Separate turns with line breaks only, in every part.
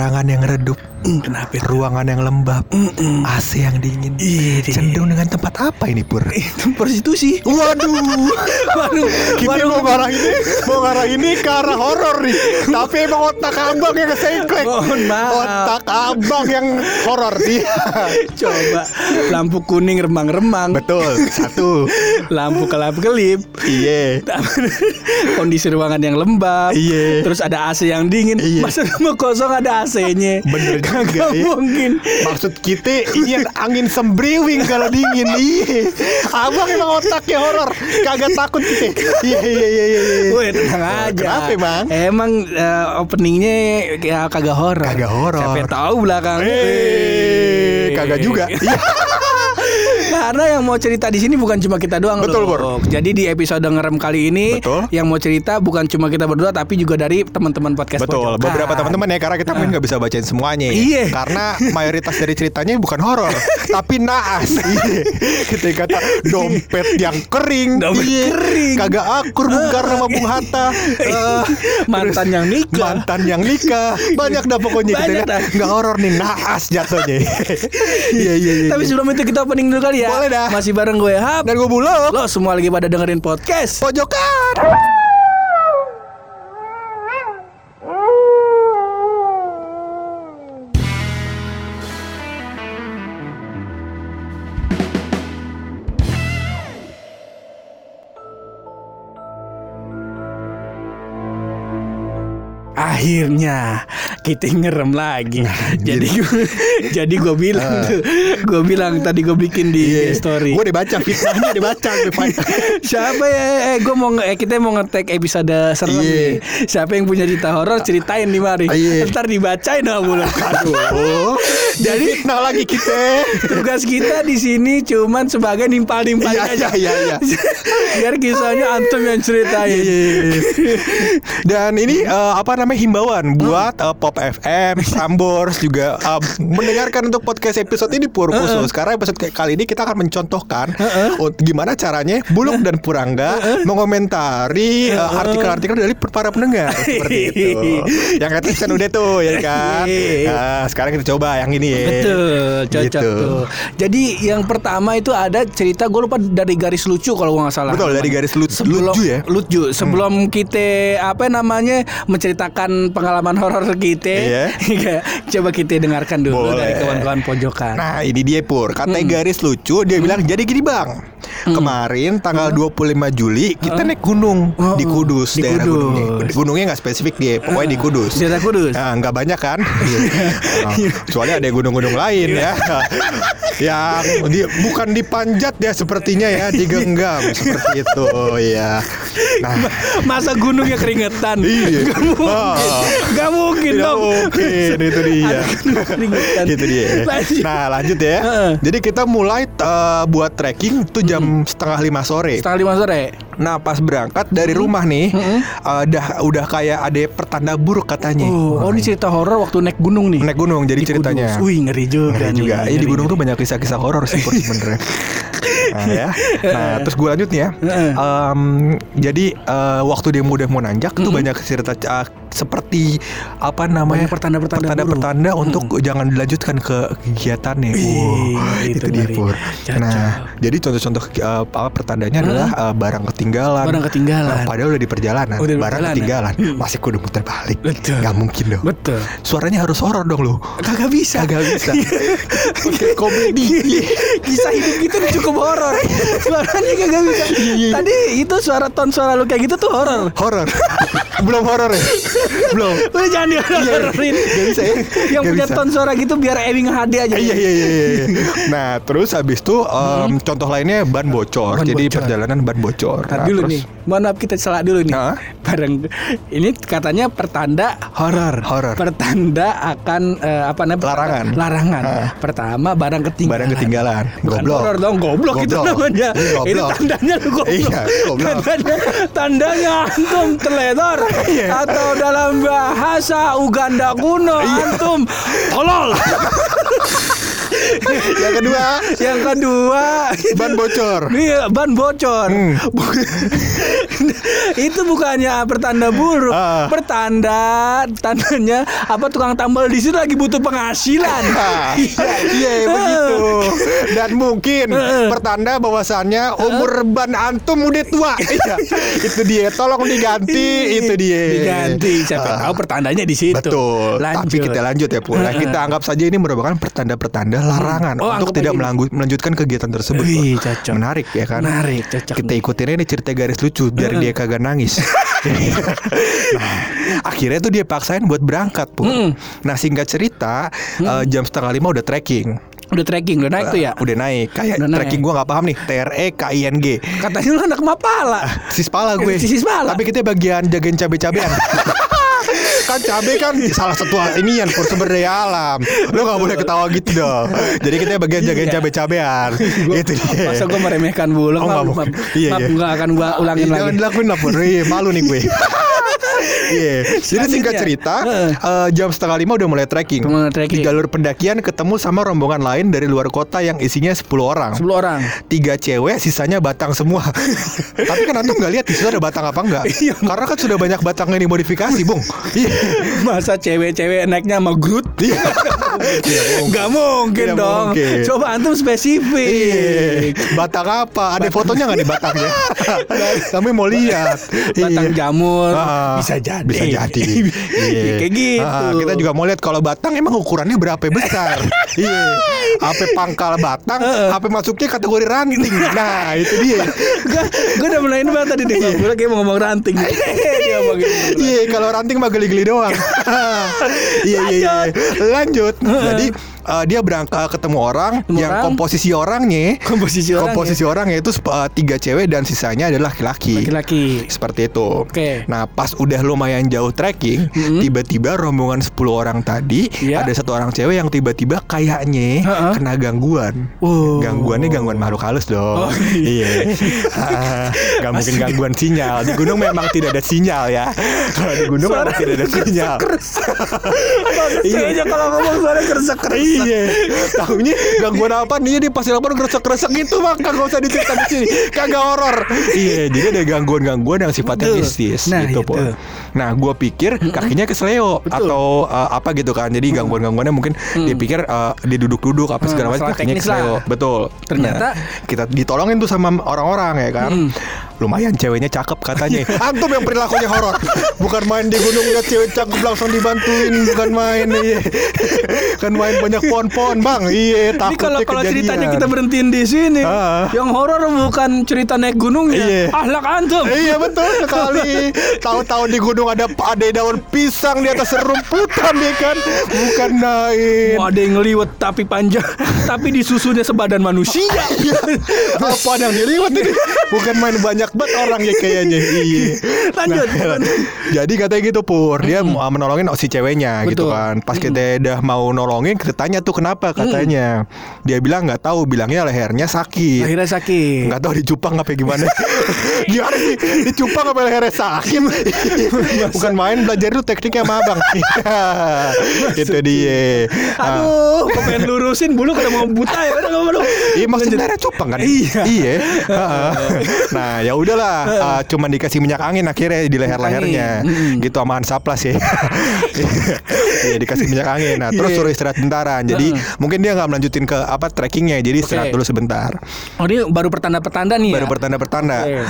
Penerangan yang redup,
Kenapa?
ruangan yang lembab, AC yang dingin.
Iya, iya.
Cenderung dengan tempat apa ini Pur?
Itu prostitusi.
Waduh,
Waduh,
kita
waduh.
mau ngarah ini, mau ngarah ini ke arah horor nih. Tapi emang otak abang yang kesengklek.
Mohon maaf.
Otak abang yang horor sih.
Coba lampu kuning remang-remang,
Betul, satu.
lampu kelap-kelip,
Iya.
kondisi ruangan yang lembab,
Iya.
terus ada AC yang dingin.
Iya.
Masa rumah kosong ada AC-nya?
Bener juga
Kagak
ya.
mungkin.
Maksud kita ini yang angin sembriwing kalau dingin. Iya. Abang emang otaknya horor. Kagak takut kita. Iya iya iya iya. iya.
Woi tenang aja.
Kenapa, Bang?
Emang eh, openingnya ya kagak horor.
Kagak horor.
Siapa tahu belakang.
Eh, kagak juga. Iya.
Karena yang mau cerita di sini bukan cuma kita doang
Betul,
loh.
Bor.
Jadi di episode ngerem kali ini
Betul.
yang mau cerita bukan cuma kita berdua tapi juga dari teman-teman podcast
Betul,
Pojokan.
beberapa teman-teman ya karena kita mungkin nggak bisa bacain semuanya. ya.
Iya.
Karena mayoritas dari ceritanya bukan horor, tapi naas. Iya. Kita kata dompet yang kering,
Dompet
Iya.
kering.
kagak akur Bung Karno sama Bung Hatta. Eh,
Mantan
terus
yang nikah.
mantan yang nikah, banyak dah pokoknya kita
Banyak
kan
dah.
nggak horor nih, naas jatuhnya. Iya iya iya.
Tapi sebelum itu kita opening dulu kali ya.
Boleh dah.
Masih bareng gue Hap.
dan gue bulog.
Lo semua lagi pada dengerin podcast.
Pojokan.
Akhirnya kita ngerem lagi.
Nah,
jadi gua, jadi gue bilang tuh, gue bilang tadi gue bikin di story.
Gue dibaca fitnahnya dibaca.
Siapa ya? Eh, gue mau eh, kita mau ngetek episode serem
Iya.
nih. Siapa yang punya cerita horor ceritain di mari.
Iya.
Ntar dibacain sama bulan.
Aduh. Jadi fitnah lagi kita.
Tugas kita di sini cuman sebagai nimpal-nimpal
Iya,
aja.
iya, iya, iya.
Biar kisahnya antum yang ceritain.
Dan ini eh, apa namanya himbauan buat eh, Pop FM, Prambors juga eh, mendengarkan untuk podcast episode ini pur khusus karena episode kali ini kita akan mencontohkan oh, gimana caranya Buluk dan Purangga mengomentari eh, artikel-artikel dari para pendengar seperti itu. Yang kata kan udah tuh ya kan. Nah, sekarang kita coba yang ini ya.
Betul, cocok
Gitu.
tuh. Jadi yang pertama itu ada cerita gue lupa dari garis lucu kalau gue nggak salah.
Betul, dari garis lu-
sebelum,
lucu ya?
Lucu. Sebelum kita apa namanya menceritakan pengalaman horor kita,
Iya.
coba kita dengarkan dulu
Boleh.
dari kawan-kawan pojokan.
Nah ini dia Pur Katanya garis lucu Dia bilang jadi gini bang Kemarin tanggal 25 Juli Kita naik gunung
Oh,
Di Kudus
di
daerah
Kudus.
gunungnya Gunungnya nggak spesifik dia Pokoknya di Kudus
Daerah Kudus.
Nah, nggak banyak kan? Nah, Soalnya ada gunung-gunung lain ya. Yang di, bukan dipanjat ya sepertinya ya, digenggam seperti itu ya. Nah,
Masa gunungnya keringetan?
Iya. Ah.
Gak mungkin
tidak
dong.
mungkin itu dia.
Keringetan.
Itu dia.
Lanjut.
Nah lanjut ya. Jadi kita mulai eh, buat trekking tuh jam setengah lima sore.
Setengah lima sore.
Nah pas berangkat dari rumah nih, eh, udah udah kayak ada pertanda buruk katanya.
Oh, oh ini cerita horor waktu naik gunung nih.
Naik gunung jadi
Di
ceritanya.
Kudus. Wih ngeri juga
Ngeri
nih.
juga. Iya di
ngeri
gunung
juga.
tuh banyak kisah-kisah horor sih sebenarnya. Nah ya. Nah terus gue lanjut nih ya. Em, jadi eh, waktu dia udah mau nanjak tuh banyak cerita eh, seperti apa namanya
pertanda-pertanda
pertanda-pertanda untuk jangan dilanjutkan ke kegiatannya.
Ih,
Wow,
itu
itu dia
ngeri.
Pur. Nah jadi contoh-contoh eh, apa pertandanya adalah eh, barang ketinggalan.
Barang ketinggalan.
Nah, padahal udah di perjalanan.
Udah di
barang
perjalanan.
ketinggalan.
Hmm.
Masih kudu muter balik.
Betul.
Gak mungkin dong.
Betul.
Suaranya harus horor dong lu.
Kagak bisa.
Kagak bisa. Oke, komedi.
Kisah hidup kita tuh cukup horor. Suaranya kagak bisa.
Iya,
Tadi itu suara ton suara lu kayak gitu tuh horor.
horor. Belum horor ya? Belum.
Udah jangan dihororin.
Gak bisa ya?
Yang punya ton suara gitu biar Ewing HD aja.
Iya iya iya. iya. Nah terus habis itu em, contoh lainnya ban bocor.
Ban
Jadi
bocor.
perjalanan ban bocor.
Ntar
Nah,
dulu
terus-
nih. Mohon maaf kita salah dulu nih.
Hah?
Bareng ini katanya pertanda horor.
Horor.
Pertanda akan eh, apa namanya?
Larangan.
Larangan.
Hah.
Pertama barang ketinggalan.
Barang ketinggalan.
Bukan
Goblok.
horor dong, goblok, itu
Goblok.
namanya.
Iya, goblok.
Ini tandanya lu goblok.
Iya, goblok.
Tandanya, tandanya antum teledor
Iya.
atau dalam bahasa Uganda kuno
Iya.
antum tolol.
yang kedua.
Yang kedua.
Ban bocor.
Iya, ban bocor.
Hmm.
Itu bukannya pertanda buruk,
Ah.
pertanda tandanya apa tukang tambal di sini lagi butuh penghasilan.
Nah, Iya begitu. Dan mungkin Pertanda bahwasannya Umur ban antum udah tua. Iya. Itu dia Tolong diganti Itu dia.
Diganti, siapa
Ah,
tahu pertandanya di situ.
Betul.
Lanjut.
Tapi kita lanjut ya Pur Nah, Kita anggap saja ini merupakan pertanda-pertanda larangan
Oh,
Untuk tidak melanggu- melanjutkan kegiatan tersebut
Wih,
Pur.
cocok.
Menarik ya kan?
Menarik, cocok.
Kita ikutin ini cerita garis lucu Biar dia kagak nangis. Nah, Akhirnya tuh dia paksain buat berangkat Pur
Mm.
Nah singkat cerita eh, Jam setengah lima udah trekking.
Udah trekking, udah naik tuh ya.
Udah naik. Kayak
Udah
trekking gue gak paham nih. T R E K I N G.
Katanya lu anak mapala.
Sis pala gue.
Sis pala.
Tapi kita bagian jagain cabe-cabean kan cabe kan salah satu ini yang sumber daya alam. Lu gak boleh ketawa gitu dong. Jadi kita bagian jagain
Iya.
cabe-cabean. Itu dia.
Masa gue meremehkan bulog
Oh, nggak
maaf,
Iya,
maaf,
iya.
akan gue ulangin lagi.
Jangan dilakuin lah Iya malu nih gue Iya Jadi singkat cerita eh, Jam setengah lima udah mulai trekking
Udah mulai trekking.
Di jalur pendakian ketemu sama rombongan lain dari luar kota yang isinya 10 orang
10 orang.
tiga cewek sisanya batang semua tapi kan antum nggak lihat di situ ada batang apa enggak
Iya.
karena kan sudah banyak batang yang dimodifikasi bung iya
Masa cewek-cewek naiknya sama Groot?
Iya.
Gak mungkin
Tidak
dong.
mungkin.
Coba antum spesifik.
Iya. batang apa ada fotonya nggak nih batangnya kami mau lihat
Batang jamur
Ah,
bisa jadi.
bisa jadi Iya.
Kayak gitu.
Ah, kita juga mau lihat kalau batang emang ukurannya berapa besar iya apa pangkal batang apa masuknya kategori ranting nah itu dia
Gue udah mulai banget tadi deh. Gue lagi mau ngomong ranting. Dia ngomong gitu.
Iya, kalau ranting mah geli-geli doang. Iya, iya, iya. Lanjut. Jadi eh, dia berangkat ketemu orang
Ketemu
yang
orang.
komposisi orangnya
Komposisi orang
komposisi orangnya itu eh, tiga cewek dan sisanya adalah laki-laki.
Laki-laki.
Seperti itu.
Oke.
Nah, pas udah lumayan jauh trekking, tiba-tiba rombongan 10 orang tadi
Iya.
ada satu orang cewek yang tiba-tiba kayaknya
Heeh.
kena gangguan.
Oh.
Gangguannya gangguan makhluk halus dong.
Oh,
iya. Ah, Gak mungkin gangguan sinyal. Di gunung memang tidak ada sinyal ya. Kalau di gunung memang tidak ada sinyal.
Kayaknya kalau ngomong suara keresek-keresek.
Iya. Tahunya gangguan apa nih di pasir lapangan gresek-gresek gitu mah kagak usah diceritain di sini. Kagak horor. Iya, jadi ada gangguan-gangguan yang sifatnya mistis
Nah,
gitu,
itu.
Po. Nah, gua pikir kakinya kesleo atau uh, apa gitu kan. Jadi gangguan-gangguannya mungkin dia pikir uh, dia duduk-duduk apa segala macam kakinya kesleo.
lah.
Betul.
Ternyata-
Nah, kita ditolongin tuh sama orang-orang ya kan. Lumayan ceweknya cakep katanya. Antum yang perilakunya horor. Bukan main di gunung lihat cewek cakep langsung dibantuin, bukan main iya. Kan main banyak pohon-pohon, Bang. Iya, takutnya
kalau kalau ceritanya kita berhentiin di sini,
Ah.
yang horor bukan cerita naik gunungnya,
Iya.
ahlak antum.
Iya betul sekali. Tahu-tahu di gunung ada ada daun pisang di atas rumputan ya kan. Bukan naik.
Mau ada yang ngeliwet tapi panjang, tapi disusunnya sebadan manusia.
Iya. Apa yang diliwat ini? Bukan main banyak banget orang ya kayaknya. Iya.
Lanjut.
jadi katanya gitu Pur, dia mau menolongin si ceweknya gitu
Betul.
kan. Pas kita udah mau nolongin, kita tanya tuh kenapa katanya. Dia bilang nggak tahu, bilangnya lehernya sakit.
Akhirnya sakit.
Nggak tahu dicupang apa gimana Gimana sih Dicupang apa lehernya sakit Bukan main belajar dulu tekniknya sama abang Itu dia Ah,
Aduh, kok pengen lurusin bulu kada mau buta ya.
Iya maksudnya lehernya cupang kan
Iya.
Iya. Nah ya udahlah ah, Cuman dikasih minyak angin akhirnya di leher-lehernya
angin.
Gitu sama Hansaplas ya Iya dikasih minyak angin Nah terus
Iya.
suruh istirahat bentaran Jadi mungkin dia nggak melanjutin ke apa trekkingnya Jadi istirahat
Oke.
dulu sebentar
Oh, ini baru pertanda-pertanda nih
baru
ya.
pertanda-pertanda.
Oke.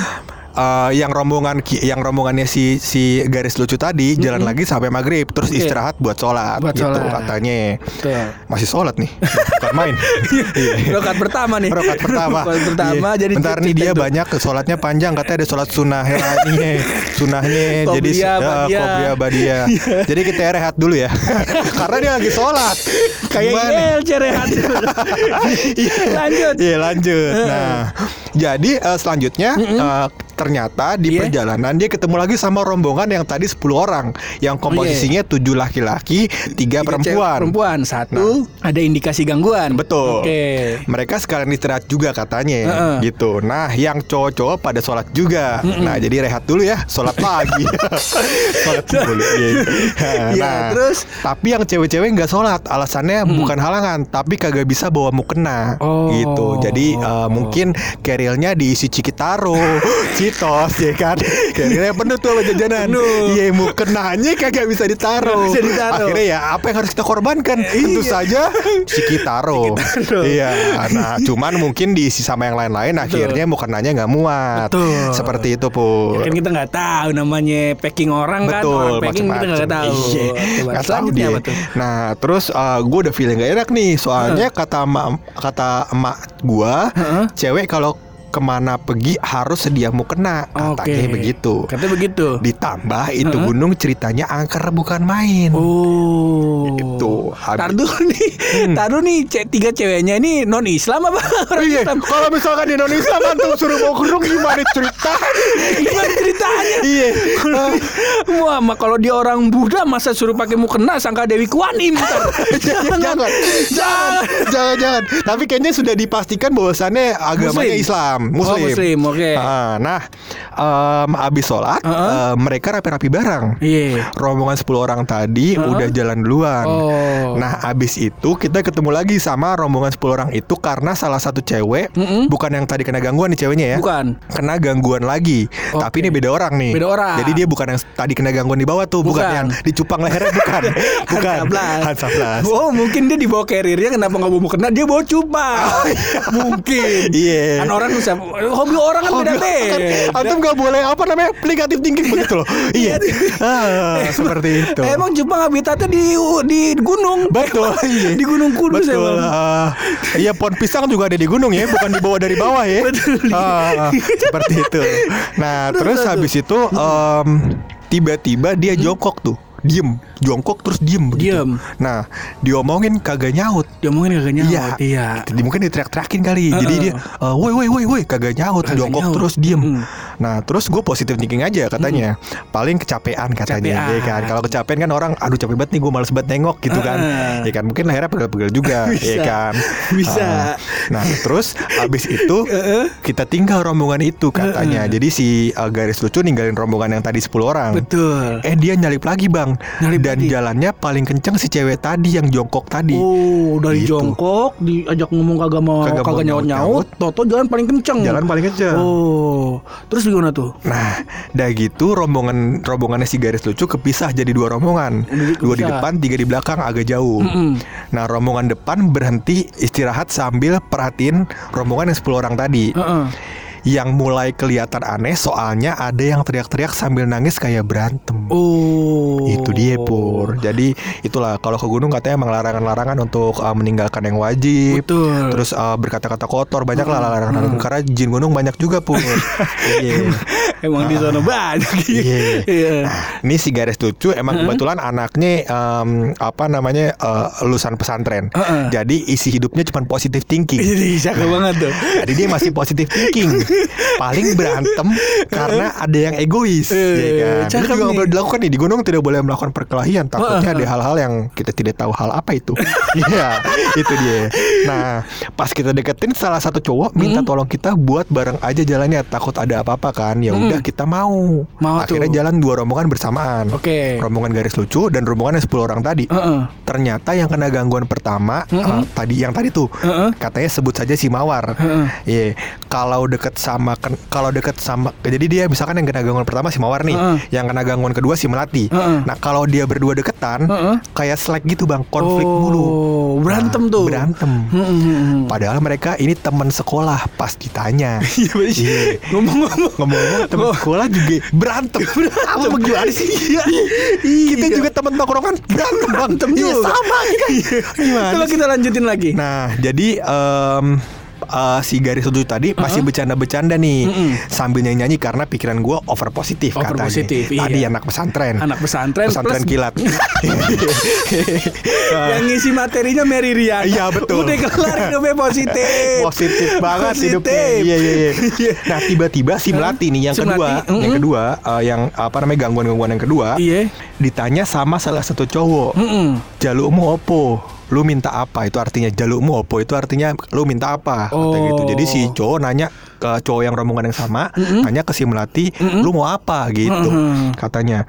Eh, yang rombongan yang rombongannya si si garis lucu tadi jalan lagi sampai maghrib terus
Oke.
istirahat buat sholat
Buat
gitu
sholat.
katanya
Betul.
masih sholat nih bukan main Iya.
Rokat pertama nih.
Rokat pertama.
Rokat pertama
Iya.
jadi
bentar nih dia
itu.
banyak sholatnya panjang katanya ada sholat sunnah ya ini sunahnya jadi ya,
badiah.
qobliyah, badiah. jadi kita rehat dulu ya karena dia lagi sholat
Kayak? IL cerehan. Lanjut.
Iya lanjut. Nah, jadi eh, selanjutnya eh, ternyata di
Iya.
perjalanan dia ketemu lagi sama rombongan yang tadi 10 orang yang komposisinya tujuh laki-laki, tiga perempuan.
Perempuan satu ada indikasi gangguan.
Betul.
Oke.
Mereka sekalian istirahat juga katanya
Heeh.
gitu. Nah, yang cowok-cowok pada sholat juga. Nah, jadi rehat dulu ya, sholat lagi. sholat dulu. Iya.
Iya, terus?
tapi yang cewek-cewek nggak sholat, alasannya bukan halangan, tapi kagak bisa bawa mukena
Oh.
gitu. Jadi eh, mungkin carrier-nya diisi Cikitaro, Citos ya kan. Carrier-nya penuh tuh sama jajanan. Iya, mukenanya kagak bisa ditaruh.
Bisa ditaruh.
Akhirnya ya apa yang harus kita korbankan? Tentu
Iya.
saja Cikitaro.
Cikitaro.
Iya. Nah, cuman mungkin diisi sama yang lain-lain akhirnya mukenanya nggak muat.
Betul.
Seperti itu, Pur.
Ya kan kita nggak tahu namanya packing orang kan
Betul,
orang packing kita
macam-macam.
nggak tahu.
Iya, nggak tahu dia. Nah, terus gue udah feeling gak enak nih, soalnya kata emak kata emak gue,
Heeh.
cewek kalau ke mana pergi harus sedia mukena, katanya
Oke.
begitu.
Katanya begitu.
Ditambah itu
Heeh.
gunung ceritanya angker bukan main.
Oh.
Itu, habis-
Tar dulu nih. Tar dulu nih ce- tiga ceweknya ini non Islam apa orang Islam?
kalau misalkan di Indonesia antum suruh bawa gunung gimana cerita?
Gimana ceritanya?
Iya.
Wah, mah kalau dia orang Buddha masa suruh pakai mukena sangka Dewi Im ntar.
jangan, jangan, jangan, jangan, jangan. Tapi kayaknya sudah dipastikan bahwasannya agamanya
Muslim.
Islam, Muslim.
Oh, Muslim, oke.
Ah, nah, em, abis sholat,
Heeh.
em, mereka rapi-rapi bareng.
Iya.
Rombongan 10 orang tadi
Heeh.
udah jalan duluan.
Oh.
Nah, abis itu kita ketemu lagi sama rombongan 10 orang itu karena salah satu cewek,
Mm-mm.
bukan yang tadi kena gangguan nih ceweknya ya.
Bukan.
Kena gangguan lagi.
Oke.
Tapi ini beda orang nih.
Beda orang.
Jadi dia bukan yang tadi kena gangguan di bawah tuh, bukan,
Bukan.
yang dicupang lehernya bukan. bukan.
Hansablas.
Hansablas.
Oh mungkin dia dibawa carriernya kenapa nggak bawa mukena dia bawa cupang Mungkin
Iya.
Kan orang bisa Hobi orang kan beda
kan, antum nggak boleh apa namanya negatif thinking begitu loh. iya. Ah, seperti itu.
Emang Jepang habitatnya di di gunung
Betul, iya.
Di gunung kudus
Betul. ah. Iya pohon pisang juga ada di gunung ya, bukan dibawa dari bawah ya. Ah, seperti itu. Nah, terus habis itu tiba-tiba dia jongkok tuh, diem, jongkok terus diem. begitu.
Diem.
Nah, diomongin kagak nyaut.
Dia mungkin gak nyaut
Iya,
Iya
Di- mungkin diteriak-teriakin kali. Jadi
Heeh.
dia, eh, woi woi woi woi, kagak nyaut,
Kagak
jongkok
nyaut.
terus diem.
Mm.
Nah, terus gue positif thinking aja katanya. Paling kecapean katanya,
Kecapean.
ya kan. Kalau kecapean kan orang, aduh capek banget nih, gue males banget nengok gitu kan.
Heeh.
Ya kan, mungkin lehernya pegel-pegel juga,
Bisa.
ya kan.
Bisa.
Ah. nah, terus habis itu kita tinggal rombongan itu katanya. Jadi si uh, garis lucu ninggalin rombongan yang tadi 10 orang.
Betul
Eh dia nyalip lagi bang
Nyalip
Dan
lagi.
jalannya paling kenceng si cewek tadi yang jongkok tadi
Oh dari
Gitu.
jongkok Diajak ngomong kagak mau
Kagak
Kagak, nyaut-nyaut Toto jalan paling kenceng
Jalan paling kenceng
Oh Terus gimana tuh
Nah, dah gitu rombongan rombongannya si garis lucu kepisah jadi dua rombongan.
Jadi
Dua di
kepisah.
depan, tiga di belakang agak jauh.
Mm-mm.
Nah, rombongan depan berhenti istirahat sambil perhatiin rombongan yang 10 orang tadi.
Heeh.
Yang mulai kelihatan aneh soalnya ada yang teriak-teriak sambil nangis kayak berantem.
Oh
Itu dia pur. Jadi itulah kalau ke gunung katanya emang larangan-larangan untuk uh, meninggalkan yang wajib.
Betul
Terus uh, berkata-kata kotor banyak lah larangan-larangan karena jin gunung banyak juga pur. Iya.
Emang di sana banyak
Iya.
Iya
Ini si garis lucu emang kebetulan anaknya em, apa namanya eh, lulusan pesantren.
Heeh.
Jadi isi hidupnya cuma positive thinking.
Jadi cakep banget tuh
Jadi dia masih positive thinking. Paling berantem karena ada yang egois,
Eh,
ya kan. Itu juga nggak boleh dilakukan nih di gunung tidak boleh melakukan perkelahian. Takutnya ada hal-hal yang kita tidak tahu hal apa itu. Iya, itu dia. Nah, pas kita deketin salah satu cowok minta tolong kita buat bareng aja jalannya. Takut ada apa-apa kan. Ya udah kita mau.
Mau
Akhirnya jalan dua rombongan bersamaan.
Oke.
Rombongan garis lucu dan rombongan yang 10 orang tadi. Ternyata yang kena gangguan pertama eh, tadi yang tadi tuh katanya sebut saja si Mawar. Iya, kalau deket sama ken- kalau deket sama jadi dia misalkan yang kena gangguan pertama si Mawar nih,
Heeh.
yang kena gangguan kedua si Melati.
Heeh.
Nah, kalau dia berdua deketan
Heeh.
kayak slack gitu Bang, konflik
oh,
mulu.
Berantem
Nah,
tuh
Berantem.
Hmm, hmm, hmm.
Padahal mereka ini teman sekolah pas ditanya.
Iya.
Iya.
Ngomong-ngomong
Ngomong-ngomong teman sekolah juga berantem. Apa gimana sih?
Iya.
Kita juga teman tongkrongan berantem.
Berantem
Iya,
juga.
sama kan. Gimana
Coba kita lanjutin lagi
Nah, jadi em, eh, si garis lucu tadi masih bercanda-bercanda nih sambil nyanyi-nyanyi karena pikiran gue over positif
Over
katanya.
positif,
Tadi
iya.
anak pesantren.
Anak pesantren
pesantren
plus-
kilat.
yang ngisi materinya Mary Riana.
Iya, betul.
Udah kelar hidupnya positif.
positif banget
Positif.
hidupnya. Iya iya iya. Nah, tiba-tiba si Melati nih yang
Si
kedua,
Melati,
yang
mm-mm.
kedua eh, yang apa namanya gangguan-gangguan yang kedua
Iya.
ditanya sama salah satu cowok.
Mm-mm.
Jalukmu opo? Lu minta apa? Itu artinya jalukmu opo? Itu artinya lu minta apa? Kata
Oh.
gitu. Jadi si cowok nanya ke cowok yang rombongan yang sama, nanya ke si Melati, lu mau apa gitu.
Mm-mm.
Katanya,